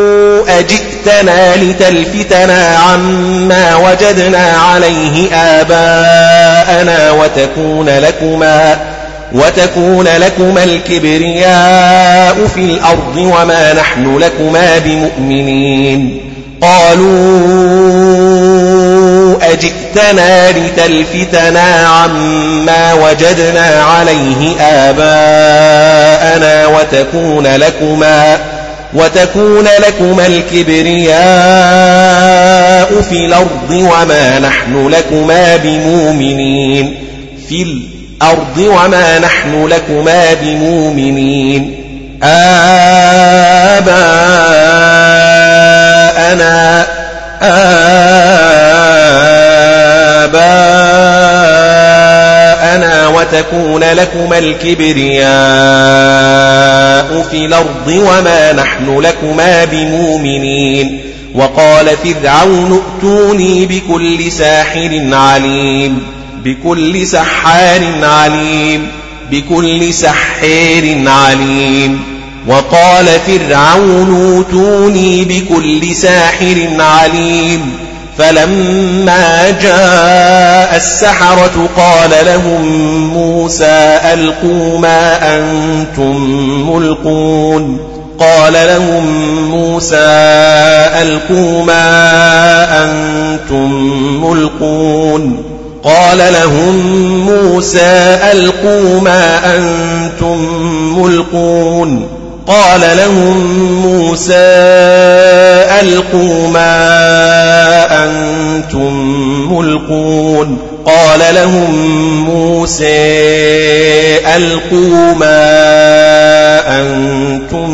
أجئتنا لتلفتنا عما وجدنا عليه آباءنا وتكون لكما وتكون لكما الكبرياء في الأرض وما نحن لكما بمؤمنين قالوا أجئتنا لتلفتنا عما وجدنا عليه آباءنا وتكون لكما وتكون لكما الكبرياء في الأرض وما نحن لكما بمؤمنين في الأرض وما نحن لكما بمؤمنين آباءنا آباءنا وتكون لكما الكبرياء في الأرض وما نحن لكما بمؤمنين. وقال فرعون ائتوني بكل ساحر عليم بكل سحار عليم بكل سحير عليم. وقال فرعون أوتوني بكل ساحر عليم فلما جاء السحرة قال لهم موسى ألقوا ما أنتم ملقون قال لهم موسى ألقوا ما أنتم ملقون قال لهم موسى ألقوا ما أنتم ملقون قال لهم موسى ألقوا ما أنتم ملقون. قال لهم موسى ألقوا ما أنتم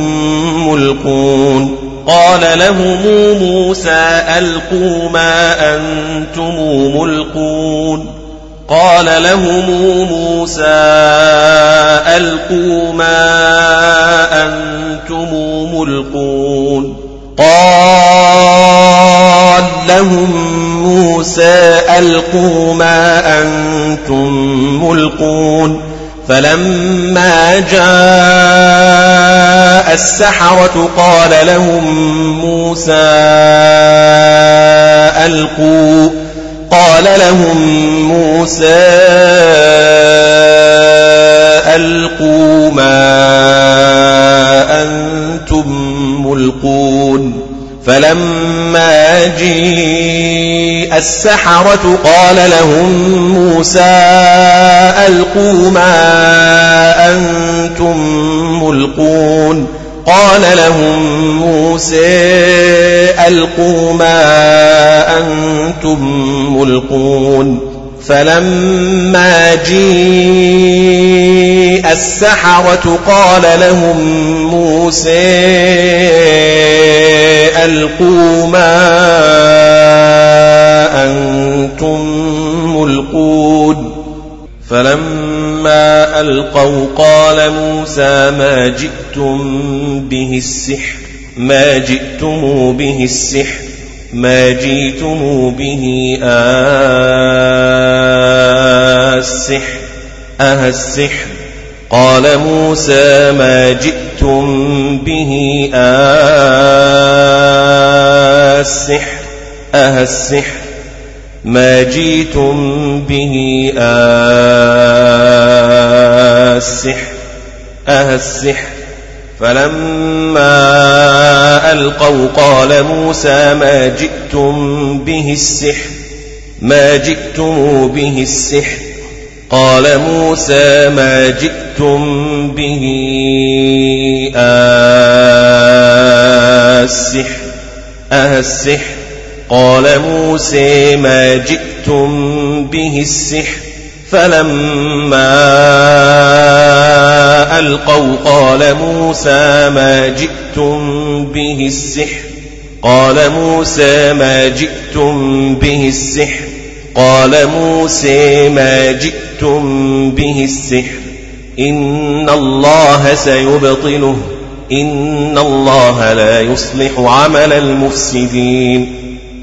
ملقون. قال لهم موسى ألقوا ما أنتم ملقون. قال لهم موسى ألقوا ما أنتم ملقون. قال لهم موسى ألقوا ما أنتم ملقون. فلما جاء السحرة قال لهم موسى ألقوا. قال لهم موسى ألقوا ما أنتم ملقون فلما جيء السحرة قال لهم موسى ألقوا ما أنتم ملقون قال لهم موسى ألقوا ما أنتم ملقون فلما جيء السحرة قال لهم موسى ألقوا ما أنتم ملقون فلما ألقوا قال موسى ما جئتم به السحر ما جئتم به السحر ما جئتم به السحر أه السحر؟ قال موسى ما جئتم به السحر أه السحر؟ ما جئتم به السحر أه السحر فلما ألقوا قال موسى ما جئتم به السحر ما جئتم به السحر. قال موسى ما جئتم به السحر أه السحر قال موسى ما جئتم به السحر فلما ألقوا قال موسى ما جئتم به السحر قال موسى ما جئتم به السحر قال موسى ما جئتم به السحر إن الله سيبطله إن الله لا يصلح عمل المفسدين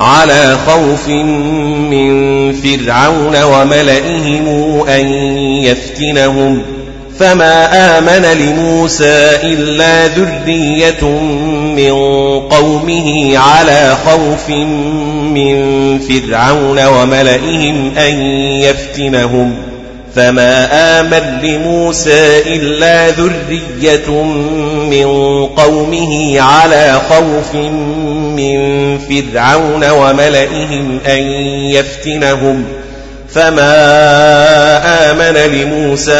على خوف من فرعون وملئهم أن يفتنهم. فما آمن لموسى إلا ذرية من قومه على خوف من فرعون وملئهم أن يفتنهم. فما آمن لموسى إلا ذرية من قومه على خوف من فرعون وملئهم أن يفتنهم فما آمن لموسى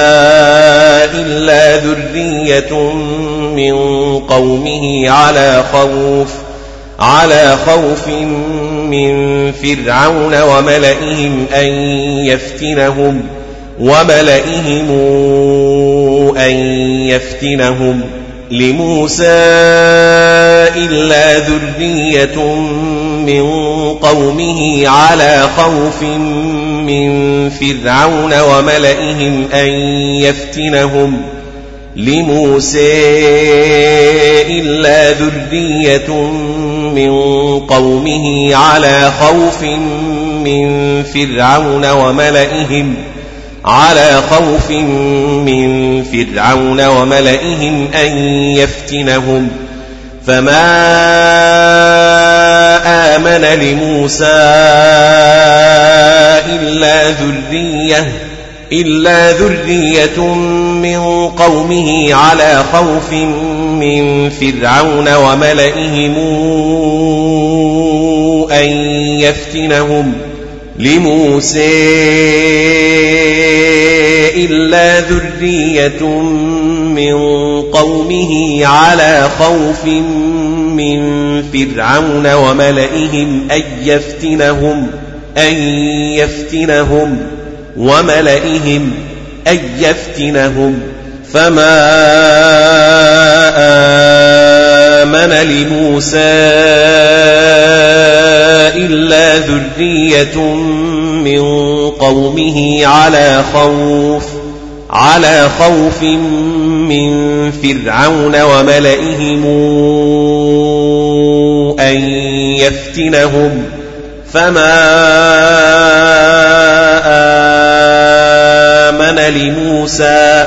إلا ذرية من قومه على خوف على خوف من فرعون وملئهم أن يفتنهم وملئهم أن يفتنهم لموسى إلا ذرية من قومه على خوف من فرعون وملئهم أن يفتنهم لموسى إلا ذرية من قومه على خوف من فرعون وملئهم على خوف من فرعون وملئهم أن يفتنهم. فما آمن لموسى إلا ذرية إلا ذرية من قومه على خوف من فرعون وملئهم أن يفتنهم. لموسى إلا ذرية من قومه على خوف من فرعون وملئهم أن يفتنهم أن يفتنهم وملئهم أن يفتنهم. فما آمن لموسى إلا ذرية من قومه على خوف على خوف من فرعون وملئهم أن يفتنهم. فما آمن لموسى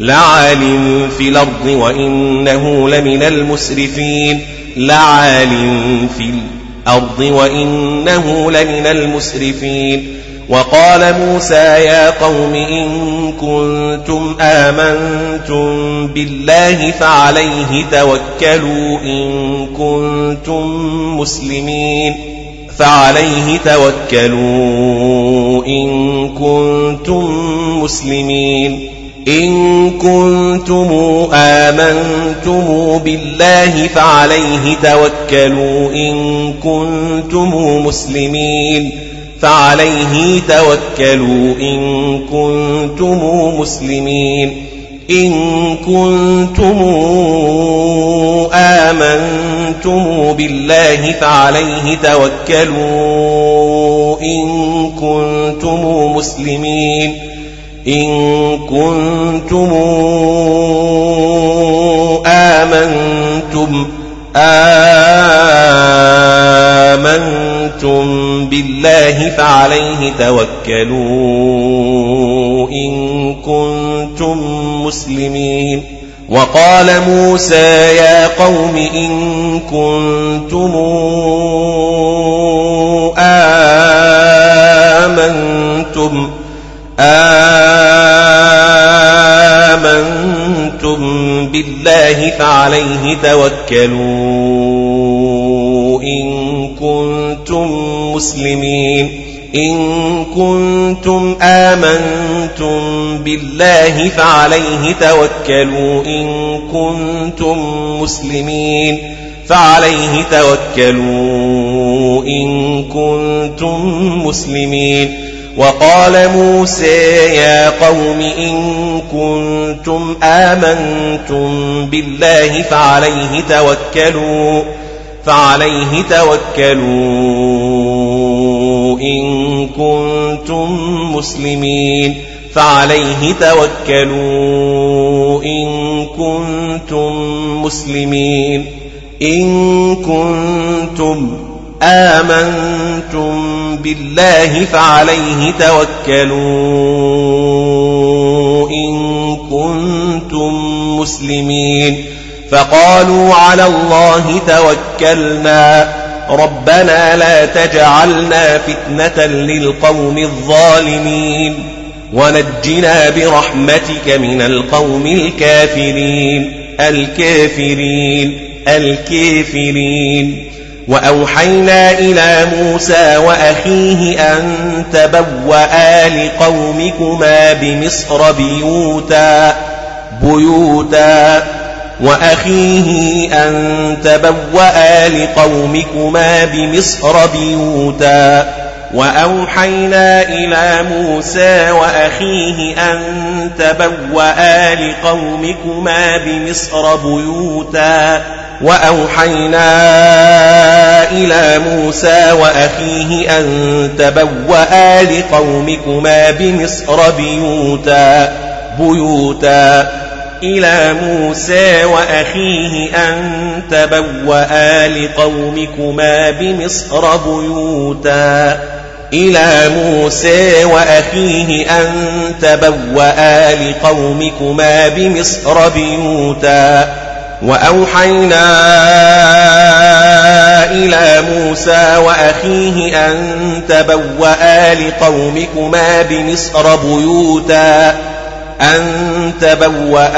لعال في الأرض وإنه لمن المسرفين. لعال في الأرض وإنه لمن المسرفين. وقال موسى يا قوم إن كنتم آمنتم بالله فعليه توكلوا إن كنتم مسلمين. فعليه توكلوا إن كنتم مسلمين. إن كنتم آمنتم بالله فعليه توكلوا. إن كنتم مسلمين فعليه توكلوا. إن كنتم مسلمين. إن كنتم آمنتم بالله فعليه توكلوا. إن كنتم مسلمين إن كنتم آمنتم آمنتم بالله فعليه توكلوا إن كنتم مسلمين. وقال موسى يا قوم إن كنتم آمنتم آمنتم بالله فعليه توكلوا إن كنتم مسلمين. إن كنتم آمنتم بالله فعليه توكلوا إن كنتم مسلمين. فعليه توكلوا إن كنتم مسلمين. وقال موسى يا قوم إن كنتم آمنتم بالله فعليه توكلوا فعليه توكلوا. إن كنتم مسلمين فعليه توكلوا. إن كنتم مسلمين إن كنتم آمنتم بالله فعليه توكلوا إن كنتم مسلمين فقالوا على الله توكلنا ربنا لا تجعلنا فتنة للقوم الظالمين ونجنا برحمتك من القوم الكافرين الكافرين الكافرين وأوحينا إلى موسى وأخيه أن تبوأ لقومكما بمصر بيوتا بيوتا. وأخيه أن تبوأ لقومكما بمصر بيوتا. وأوحينا إلى موسى وأخيه أن تبوأ لقومكما بمصر بيوتا. وأوحينا إلى موسى وأخيه أن تبوأ لقومكما بمصر بيوتا بيوتا. إلى موسى وأخيه أن تبوأ لقومكما بمصر بيوتا. إلى موسى وأخيه أن تبوأ لقومكما بمصر بيوتا. وأوحينا إلى موسى وأخيه أن تبوأ لقومكما بمصر بيوتا. أن تبوأ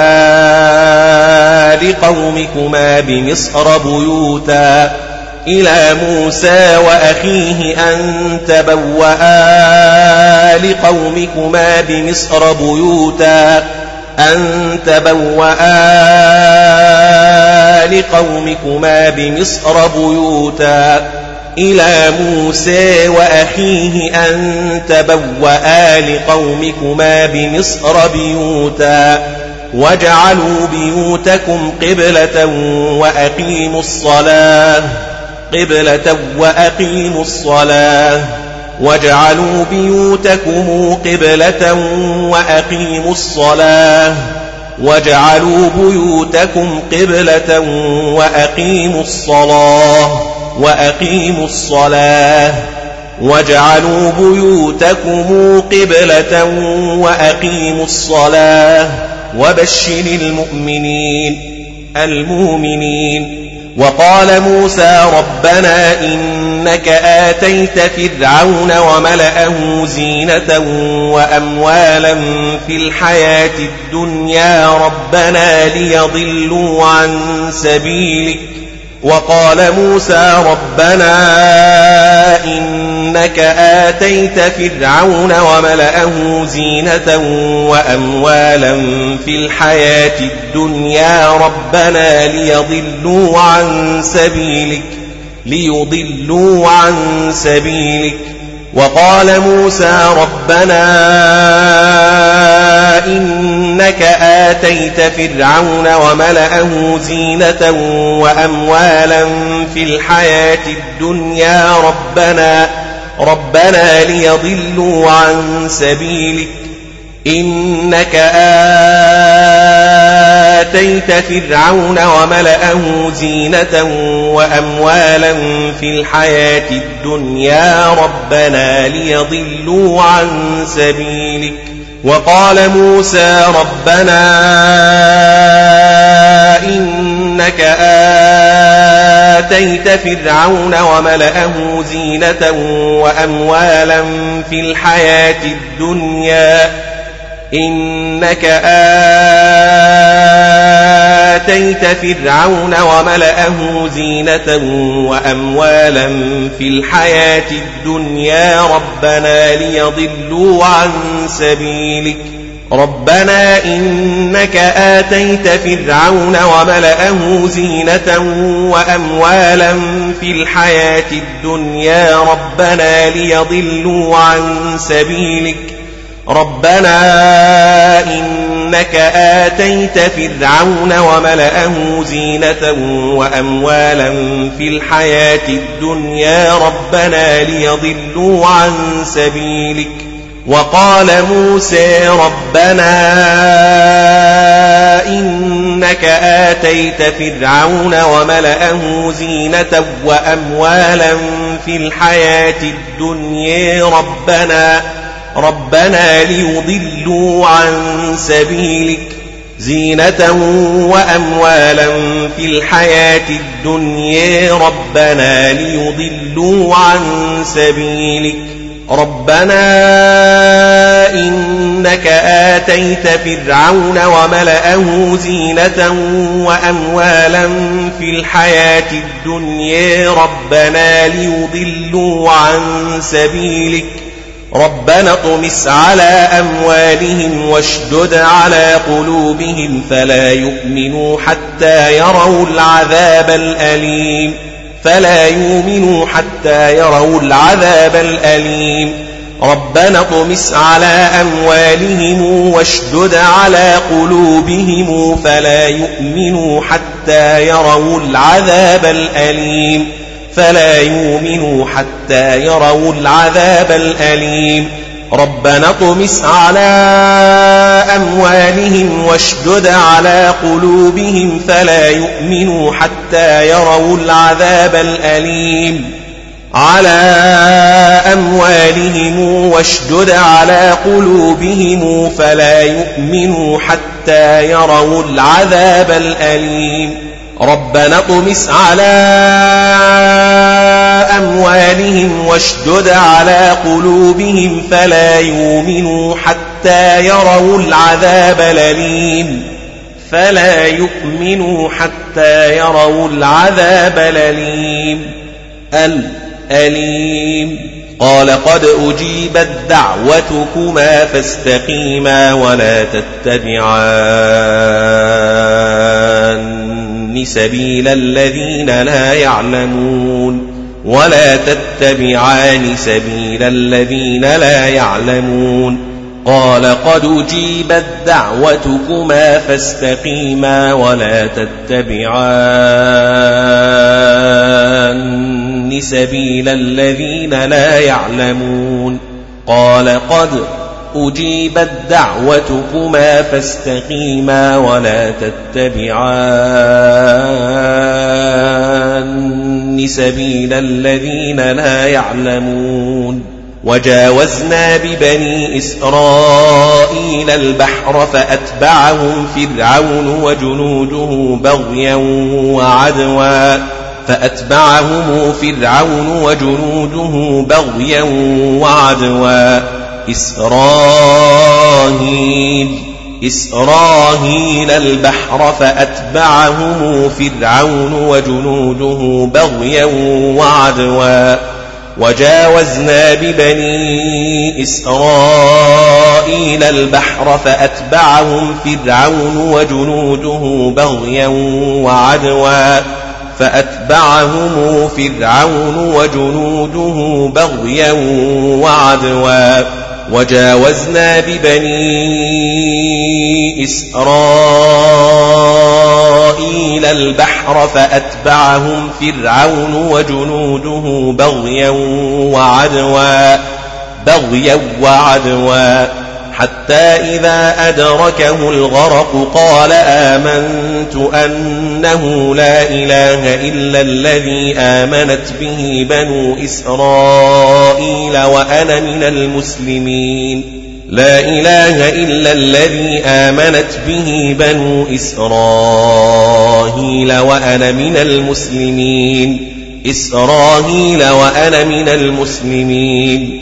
لقومكما بمصر بيوتا. إلى موسى وأخيه أن تبوأ لقومكما بمصر بيوتا. أن تبوأ لقومكما بمصر بيوتا إلى موسى وأخيه أن تبوأ لقومكما بمصر بيوتا واجعلوا بيوتكم قبلة وأقيموا الصلاة قبلة وأقيموا الصلاة واجعلوا بيوتكم قبلة وأقيموا الصلاة. واجعلوا بيوتكم قبلة وأقيموا الصلاة. وأقيموا الصلاة. واجعلوا بيوتكم قبلة وأقيموا الصلاة. وبشر المؤمنين المؤمنين وقال موسى ربنا إنك آتيت فرعون وملأه زينة وأموالا في الحياة الدنيا ربنا ليضلوا عن سبيلك وقال موسى ربنا إنك آتيت فرعون وملأه زينة وأموالا في الحياة الدنيا ربنا ليضلوا عن سبيلك ليضلوا عن سبيلك. وقال موسى ربنا إنك آتيت فرعون وملأه زينة وأموالا في الحياة الدنيا ربنا ربنا ليضلوا عن سبيلك إنك آتيت فرعون وملأه زينة وأموالا في الحياة الدنيا ربنا ليضلوا عن سبيلك. وقال موسى ربنا إنك آتيت فرعون وملأه زينة وأموالا في الحياة الدنيا إنك آتيت فرعون وملأه زينة وأموالا في الحياة الدنيا ربنا ليضلوا عن سبيلك. ربنا إنك آتيت فرعون وملأه زينة وأموالا في الحياة الدنيا ربنا ليضلوا عن سبيلك. ربنا إنك آتيت فرعون وملأه زينة وأموالا في الحياة الدنيا ربنا ليضلوا عن سبيلك وقال موسى ربنا إنك آتيت فرعون وملأه زينة وأموالا في الحياة الدنيا ربنا ربنا ليضلوا عن سبيلك زينة وأموالا في الحياة الدنيا. ربنا ليضلوا عن سبيلك. ربنا إنك آتيت فرعون وملأه زينة وأموالا في الحياة الدنيا. ربنا ليضلوا عن سبيلك. ربنا اطمس على أموالهم واشدد على قلوبهم فلا يؤمنوا حتى يروا العذاب الأليم. فلا يؤمنوا حتى يروا العذاب الأليم. ربنا اطمس على أموالهم واشدد على قلوبهم فلا يؤمنوا حتى يروا العذاب الأليم. فلا يؤمنوا حتى يروا العذاب الأليم. ربنا اطمس على أموالهم واشدد على قلوبهم فلا يؤمنوا حتى يروا العذاب الأليم. على أموالهم واشدد على قلوبهم فلا يؤمنوا حتى يروا العذاب الأليم. ربنا اطمس على أموالهم واشدد على قلوبهم فلا يؤمنوا حتى يروا العذاب الأليم. فلا يؤمنوا حتى يروا العذاب الأليم. الأليم. قال قد أجيبت دعوتكما فاستقيما ولا تتبعان. سبيل الذين لا يعلمون ولا تتبعان سبيل الذين لا يعلمون قال قد أجيبت دعوتكما فاستقيما ولا تتبعان سبيل الذين لا يعلمون قال قد أجيبت دعوتكما فاستقيما ولا تتبعان سبيل الذين لا يعلمون. وجاوزنا ببني إسرائيل البحر فأتبعهم فرعون وجنوده بغيا وعدوا. فأتبعهم فرعون وجنوده بغيا وعدوا. إسرائيل إسرائيل البحر فأتبعهم فرعون وجنوده بغيا وعدوا وجاوزنا ببني إسرائيل البحر فأتبعهم فرعون وجنوده بغيا وعدوا فأتبعهم فرعون وجنوده بغيا وعدوا. وجاوزنا ببني إسرائيل البحر فأتبعهم فرعون وجنوده بغيا وعدوا بغيا وعدوا. حتى إذا أدركه الغرق قال آمنت أنه لا إله إلا الذي آمنت به بنو إسرائيل وأنا من المسلمين. لا إله إلا الذي آمنت به بنو إسرائيل وأنا من المسلمين. إسرائيل وأنا من المسلمين.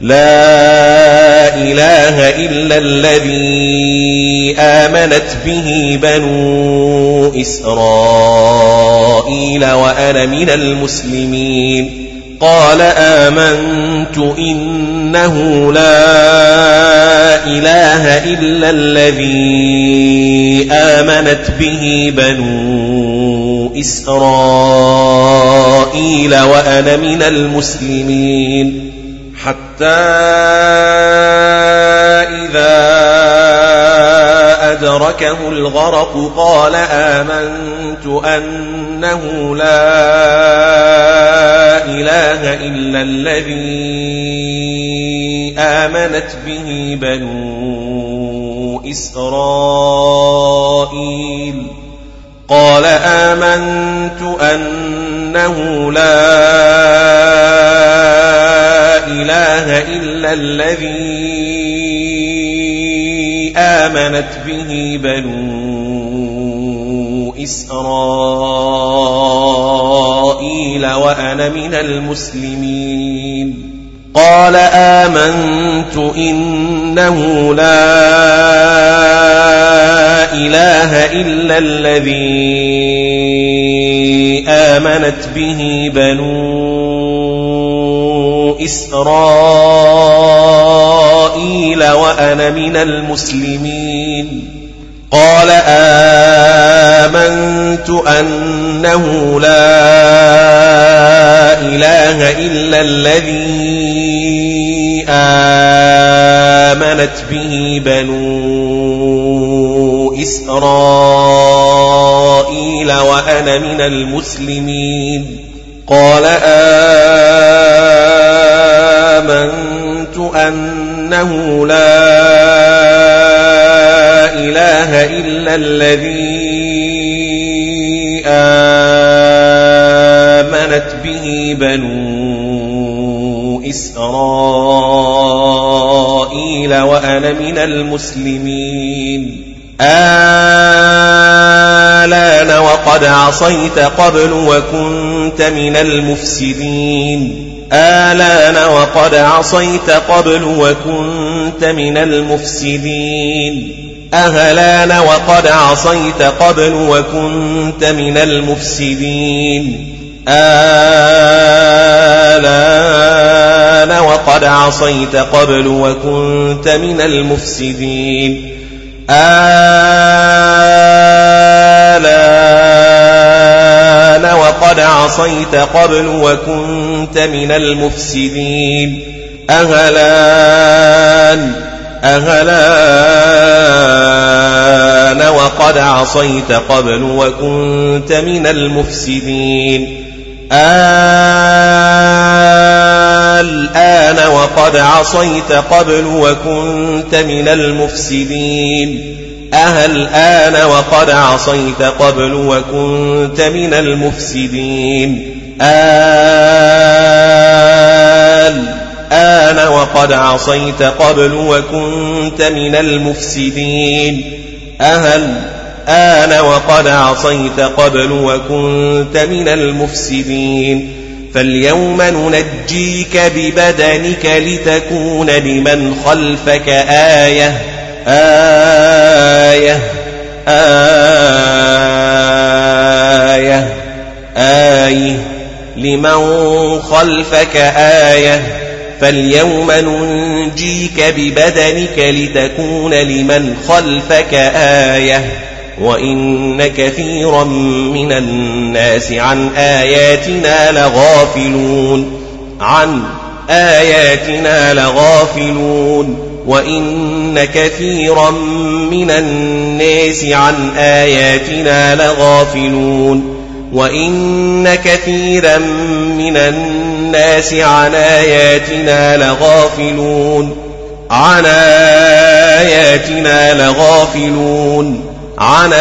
لا إله إلا الذي آمنت به بنو إسرائيل وأنا من المسلمين. قال آمنت إنه لا إله إلا الذي آمنت به بنو إسرائيل وأنا من المسلمين. إذا أدركه الغرق قال آمنت أنه لا إله إلا الذي آمنت به بنو إسرائيل. قال آمنت أنه لا إله إلا الذي آمنت به بنو إسرائيل وأنا من المسلمين. قال آمنت إنه لا إله إلا الذي آمنت به بنو إسرائيل وأنا من المسلمين. قال آمنت أنه لا إله إلا الذي آمنت به بنو إسرائيل وأنا من المسلمين. قال آمنت أنه لا إله إلا الذي آمنت به بنو إسرائيل وأنا من المسلمين. آلان وقد عصيت قبل وكنت من المفسدين. آلان وقد عصيت قبل وكنت من المفسدين. أهلان وقد عصيت قبل وكنت من المفسدين. آلان وقد عصيت قبل وكنت من المفسدين. آلان وقد عصيت قبل وكنت من المفسدين. أهلان أهلان وقد عصيت قبل وكنت من المفسدين. الآن وقد عصيت قبل وكنت من المفسدين. أهل آن وقد عصيت قبل وكنت من المفسدين. الآن وقد عصيت قبل وكنت من المفسدين. أهل آن وقد عصيت قبل وكنت من المفسدين. فاليوم ننجيك ببدنك لتكون لمن خلفك آية آية آية آية. لمن خلفك آية. فاليوم ننجيك ببدنك لتكون لمن خلفك آية. وإن كثيرا من الناس عن آياتنا لغافلون عن آياتنا لغافلون وإن كثيرا من الناس عن آياتنا لغافلون وإن كثيرا من الناس عن آياتنا لغافلون عن آياتنا لغافلون عن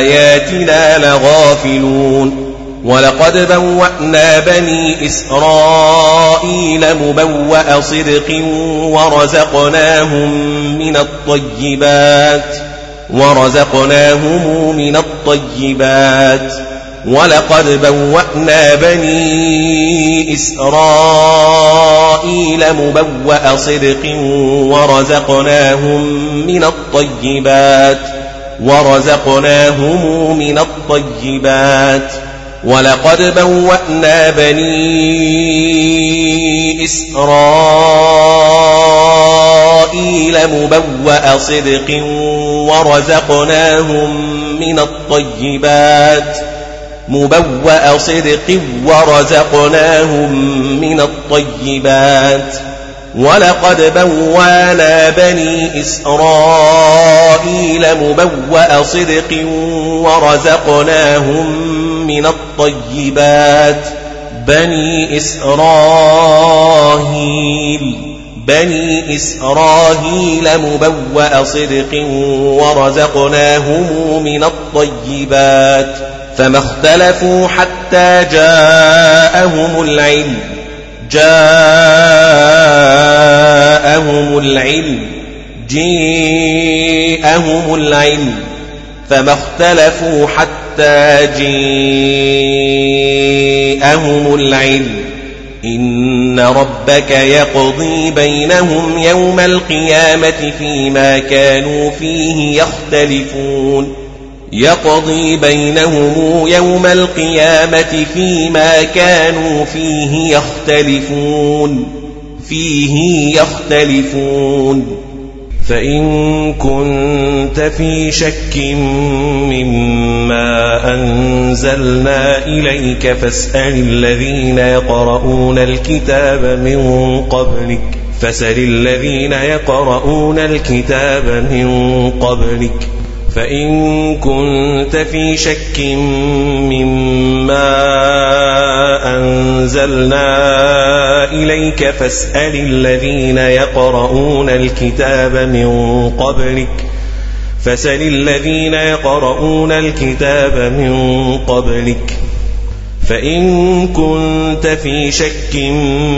آياتنا لغافلون. ولقد بوأنا بني إسرائيل مبوأ صدق ورزقناهم من الطيبات. ورزقناهم من الطيبات. ولقد بوأنا بني إسرائيل مبوأ صدق ورزقناهم من الطيبات ورزقناهم من الطيبات. ولقد بوأنا بني إسرائيل مبوأ صدق ورزقناهم من الطيبات. مبوأ صدق ورزقناهم من الطيبات ولقد بوانا بني إسرائيل مبوأ صدق ورزقناهم من الطيبات بني إسرائيل بني إسرائيل مبوأ صدق ورزقناهم من الطيبات فما اختلفوا حتى جاءهم العلم. جاءهم العلم. جاءهم العلم. فما اختلفوا حتى جاءهم العلم. إن ربك يقضي بينهم يوم القيامة فيما كانوا فيه يختلفون. يقضي بينهم يوم القيامة فيما كانوا فيه يختلفون فيه يختلفون. فإن كنت في شك مما أنزلنا إليك فاسأل الذين يقرؤون الكتاب من قبلك فسل الذين يقرؤون الكتاب من قبلك. فإن كنت في شك مما أنزلنا إليك فاسأل الذين يقرؤون الكتاب من قبلك فسل الذين يقرؤون الكتاب من قبلك فإن كنت في شك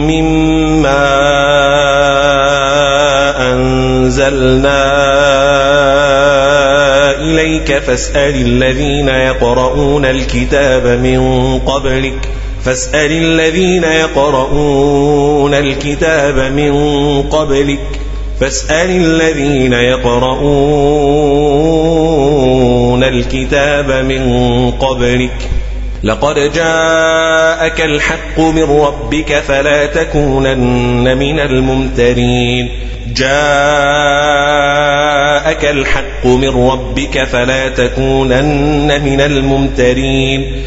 مما أنزلنا إليك فاسأل الذين يقرؤون الكتاب من قبلك فاسأل الذين يقرؤون الكتاب من قبلك فاسأل الذين يقرؤون الكتاب من قبلك لقد جاءك الحق من ربك فلا تكونن من الممترين. جاءك الحق من ربك فلا تكونن من الممترين.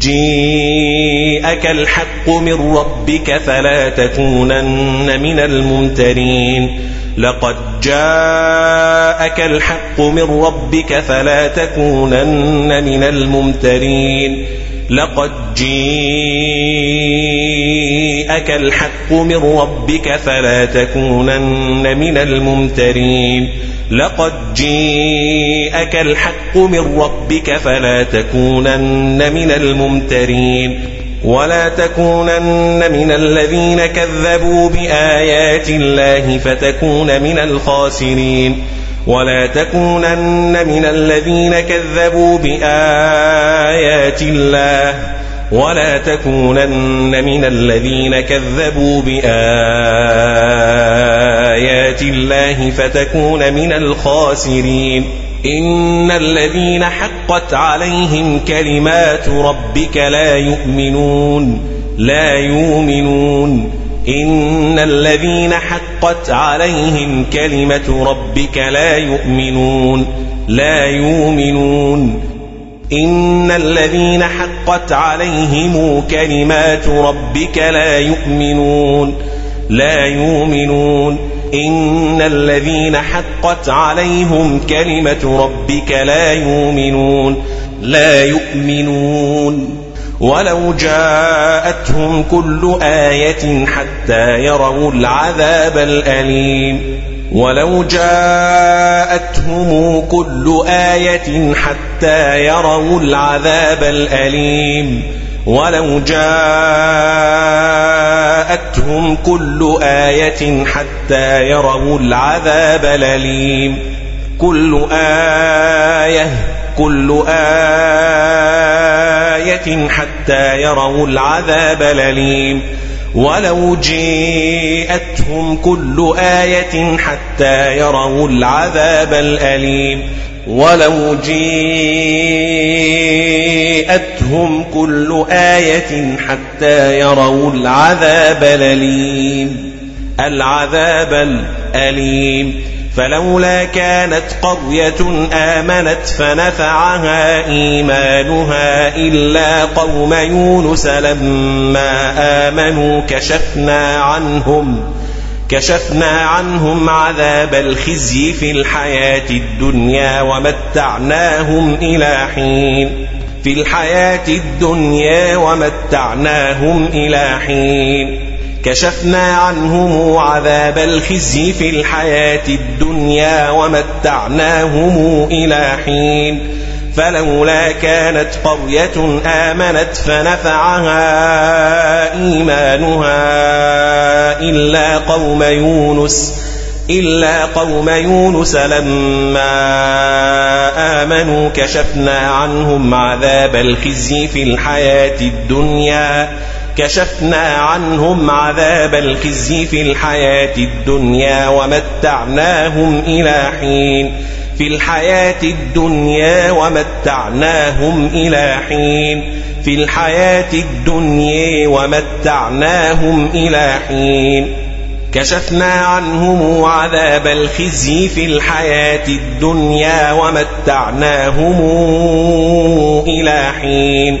جاءك الحق من ربك فلا تكونن من الممترين. لقد جاءك الحق من ربك فلا تكونن من الممترين. لقد جاءك الحق من ربك فلا تكونن من الممترين. لقد جاءك الحق من ربك فلا تكونن من الممترين. ولا تكونن من الذين كذبوا بآيات الله فتكون من الخاسرين. ولا تكونن من الذين كذبوا بآيات الله ولا تكونن من الذين كذبوا بآيات الله فتكون من الخاسرين. إن الذين حقت عليهم كلمات ربك لا يؤمنون لا يؤمنون. إن الذين حقت عليهم كلمة ربك لا يؤمنون لا يؤمنون. إن الذين حقت عليهم كلمات ربك لا يؤمنون لا يؤمنون. إن الذين حقت عليهم كلمة ربك لا يؤمنون لا يؤمنون. ولو جاءتهم كل آية حتى يروا العذاب الأليم. ولو جاءتهم كل آية حتى يروا العذاب الأليم. ولو جاءتهم كل آية حتى يروا العذاب الأليم. كل آية كل آية حتى يروا العذاب الأليم. ولو جيءتهم كل آية حتى يروا العذاب الأليم. ولو جيءتهم كل آية حتى يروا العذاب الأليم. العذاب الأليم. فلولا كانت قرية آمنت فنفعها إيمانها إلا قوم يونس لما آمنوا كشفنا عنهم كشفنا عنهم عذاب الخزي في الحياة الدنيا ومتعناهم إلى حين في الحياة الدنيا ومتعناهم إلى حين كشفنا عنهم عذاب الخزي في الحياة الدنيا ومتعناهم إلى حين. فلولا كانت قرية آمنت فنفعها إيمانها إلا قوم يونس إلا قوم يونس لما آمنوا كشفنا عنهم عذاب الخزي في الحياة الدنيا. كشفنا عنهم عذاب الخزي في الحياة الدنيا ومتعناهم إلى حين. في الحياة الدنيا ومتعناهم إلى حين. في الحياة الدنيا ومتعناهم إلى حين. كشفنا عنهم عذاب الخزي في الحياة الدنيا ومتعناهم إلى حين.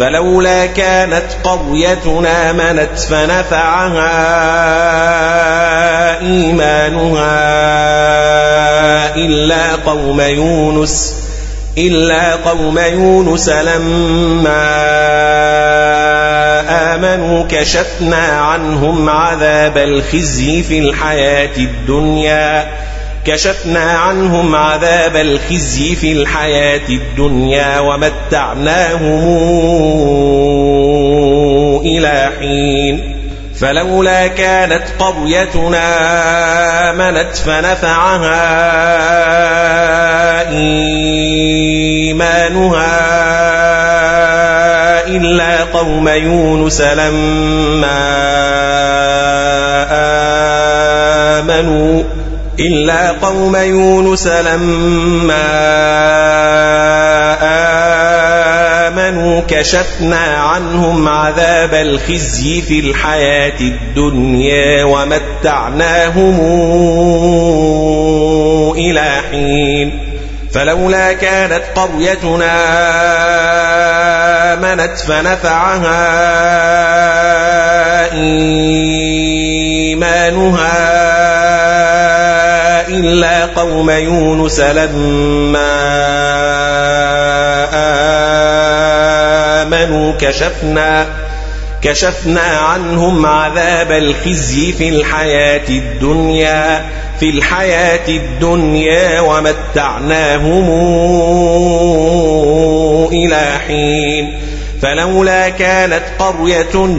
فلولا كانت قرية آمنت فنفعها إيمانها إلا قوم يونس إلا قوم يونس لما آمنوا كشفنا عنهم عذاب الخزي في الحياة الدنيا. كشفنا عنهم عذاب الخزي في الحياة الدنيا ومتعناهم إلى حين. فلولا كانت قريتنا آمنت فنفعها إيمانها إلا قوم يونس لما آمنوا إلا قوم يونس لما آمنوا كشفنا عنهم عذاب الخزي في الحياة الدنيا ومتعناهم إلى حين. فلولا كانت قريتنا آمنت فنفعها إيمانها إلا قوم يونس لما آمنوا كشفنا كشفنا عنهم عذاب الخزي في الحياة الدنيا في الحياة الدنيا ومتعناهم إلى حين فلولا كانت قرية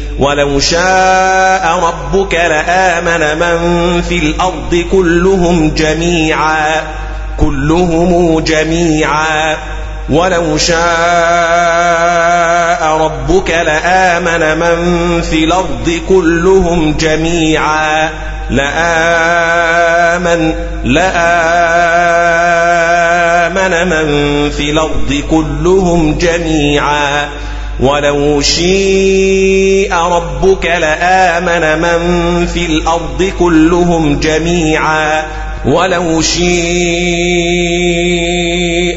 ولو شاء ربك لآمن من في الأرض كلهم جميعا كلهم جميعا. ولو شاء ربك لآمن من في الأرض كلهم جميعا. لآمن لآمن من في الأرض كلهم جميعا. ولو شيء ربك لآمن من في الأرض كلهم جميعا ولو شيء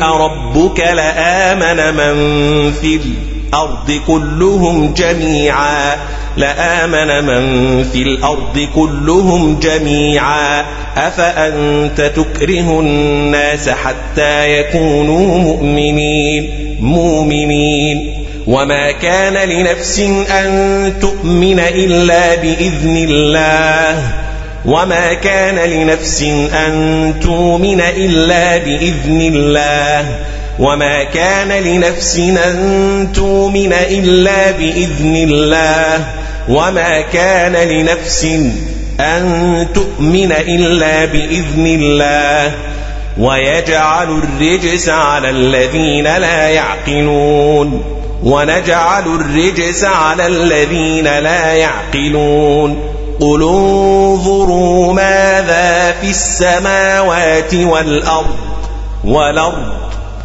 ربك لآمن من في الأرض كلهم جميعا لآمن من في الأرض كلهم جميعا أفأنت تكره الناس حتى يكونوا مؤمنين مؤمنين وما كان لنفس أن تؤمن إلا بإذن الله. وما كان لنفس أن تؤمن إلا بإذن الله. وما كان لنفس أن تؤمن إلا بإذن الله. وما كان لنفس أن تؤمن إلا بإذن الله. ويجعل الرجس على الذين لا يعقلون. ونجعل الرجس على الذين لا يعقلون. قل انظروا ماذا في السماوات والأرض والأرض.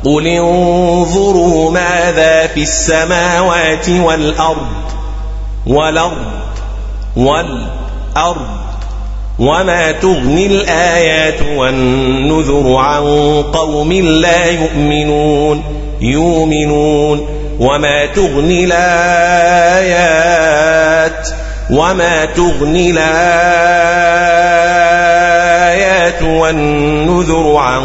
قل انظروا ماذا في السماوات والأرض والأرض والأرض وما تغني الآيات والنذر عن قوم لا يؤمنون. يؤمنون وما تغني الآيات وما تغني الآيات والنذر عن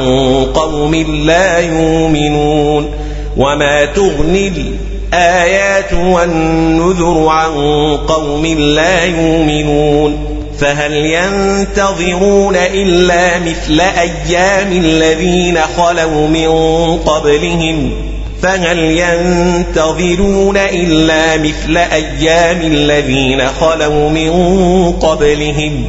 قوم لا يؤمنون وما تغني الآيات والنذر عن قوم لا يؤمنون فهل ينتظرون إلا مثل أيام الذين خلوا من قبلهم فهل ينتظرون إلا مثل أيام الذين خلوا من قبلهم؟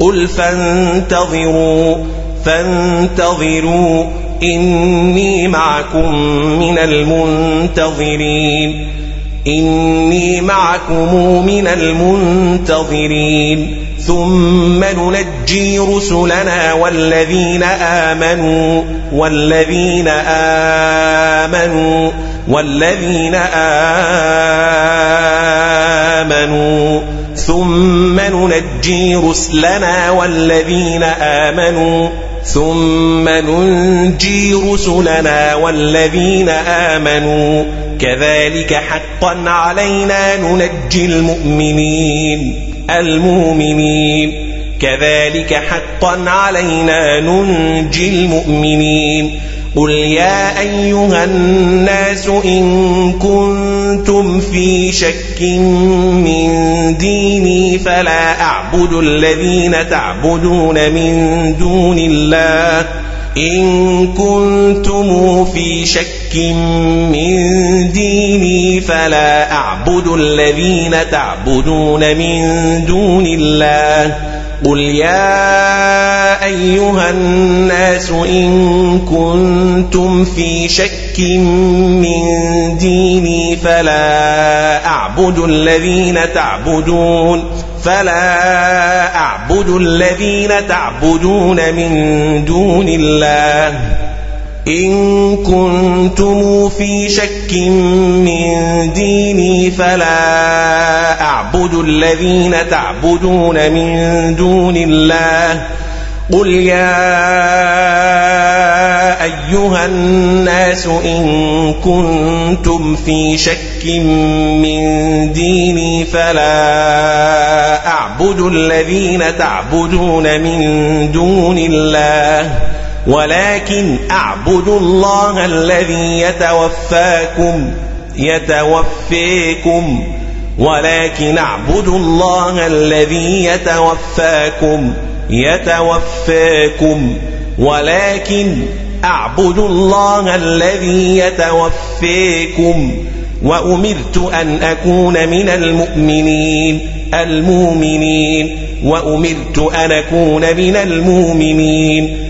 قل فانتظروا فانتظروا إني معكم من المنتظرين. إني معكم من المنتظرين. ثم ننجي رسلنا والذين آمنوا والذين آمنوا والذين آمنوا. ثم ننجي رسلنا والذين آمنوا. ثم ننجي رسلنا والذين آمنوا. كذلك حقا علينا ننجي المؤمنين. المؤمنين. كذلك حقا علينا ننجي المؤمنين. قل يا أيها الناس إن كنتم في شك من ديني فلا أعبد الذين تعبدون من دون الله. إن كنتم في شك من ديني فلا أعبد الذين تعبدون من دون الله. قل يا أيها الناس إن كنتم في شك من ديني فلا أعبد الذين تعبدون فلا أعبد الذين تعبدون من دون الله. إن كنتم في شك من ديني فلا أعبد الذين تعبدون من دون الله. قل يا أيها الناس إن كنتم في شك من ديني فلا أعبد الذين تعبدون من دون الله. ولكن أعبد الله الذي يتوفاكم يتوفيكم. ولكن أعبد الله الذي يتوفاكم يتوفاكم ولكن أعبد الله الذي يتوفيكم. وأمرت أن أكون من المؤمنين المؤمنين. وأمرت أن أكون من المؤمنين.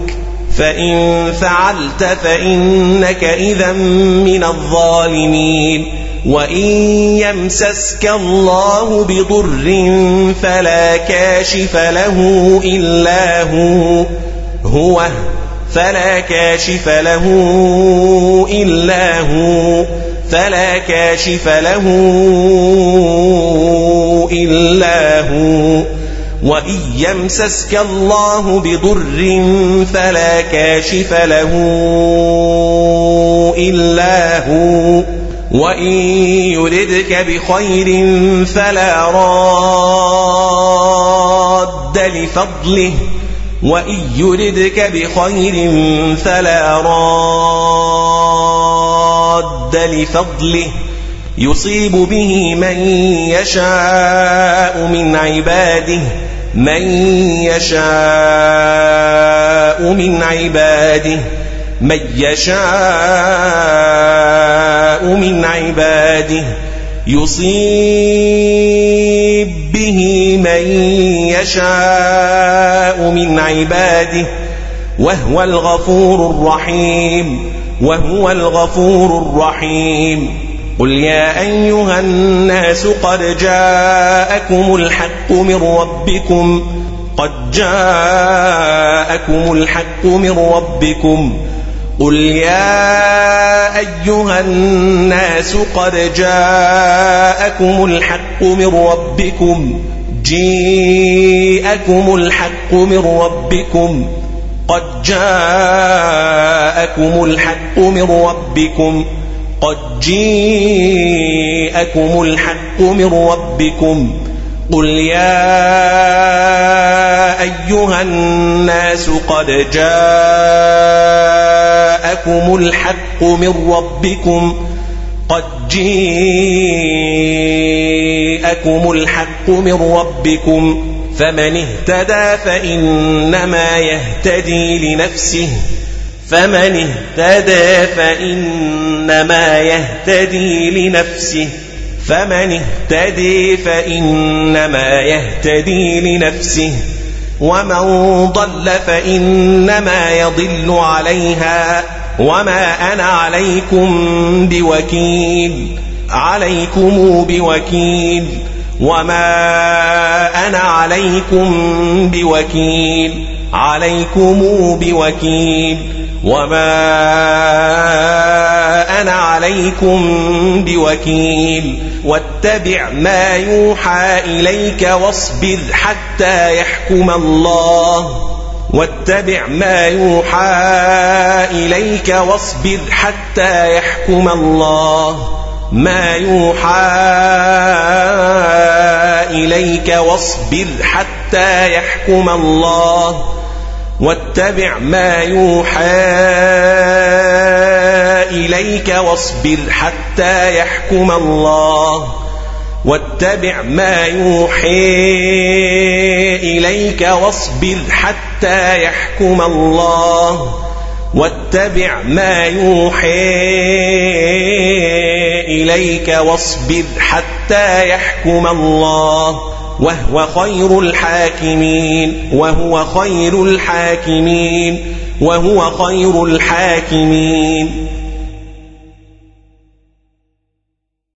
فإن فعلت فإنك إذا من الظالمين. وإن يمسسك الله بضر فلا كاشف له إلا هو هو فلا كاشف له إلا هو فلا كاشف له إلا هو. وإن يمسسك الله بضر فلا كاشف له إلا هو وإن يردك بخير فلا راد لفضله وإن يردك بخير فلا راد لفضله يصيب به من يشاء من عباده من يشاء من عباده من يشاء من عباده يصيب به من يشاء من عباده وهو الغفور الرحيم وهو الغفور الرحيم. قل يا أيها الناس قد جاءكم الحق من ربكم قد جاءكم الحق من ربكم قل يا أيها الناس قد جاءكم الحق من ربكم جيءكم الحق من ربكم قد جاءكم الحق من ربكم قد جيءكم الحق من ربكم قل يا أيها الناس قد جاءكم الحق من ربكم قد جيءكم الحق من ربكم فمن اهتدى فإنما يهتدي لنفسه فمن اهتدى فإنما يهتدي لنفسه. فمن اهتدى فإنما يهتدي لنفسه. ومن ضل فإنما يضل عليها. وما أنا عليكم بوكيل. عليكم بوكيل. وما أنا عليكم بوكيل. عليكم بوكيل. وما أنا عليكم بوكيل واتبع ما يوحى إليك واصبر حتى يحكم الله واتبع ما يوحى إليك واصبر حتى يحكم الله ما يوحى إليك واصبر حتى يحكم الله واتبع ما يوحى إليك واصبر حتى يحكم الله. واتبع ما يوحي إليك واصبر حتى يحكم الله. واتبع ما يوحي إليك واصبر حتى يحكم الله. وهو خير الحاكمين وهو خير الحاكمين وهو خير الحاكمين.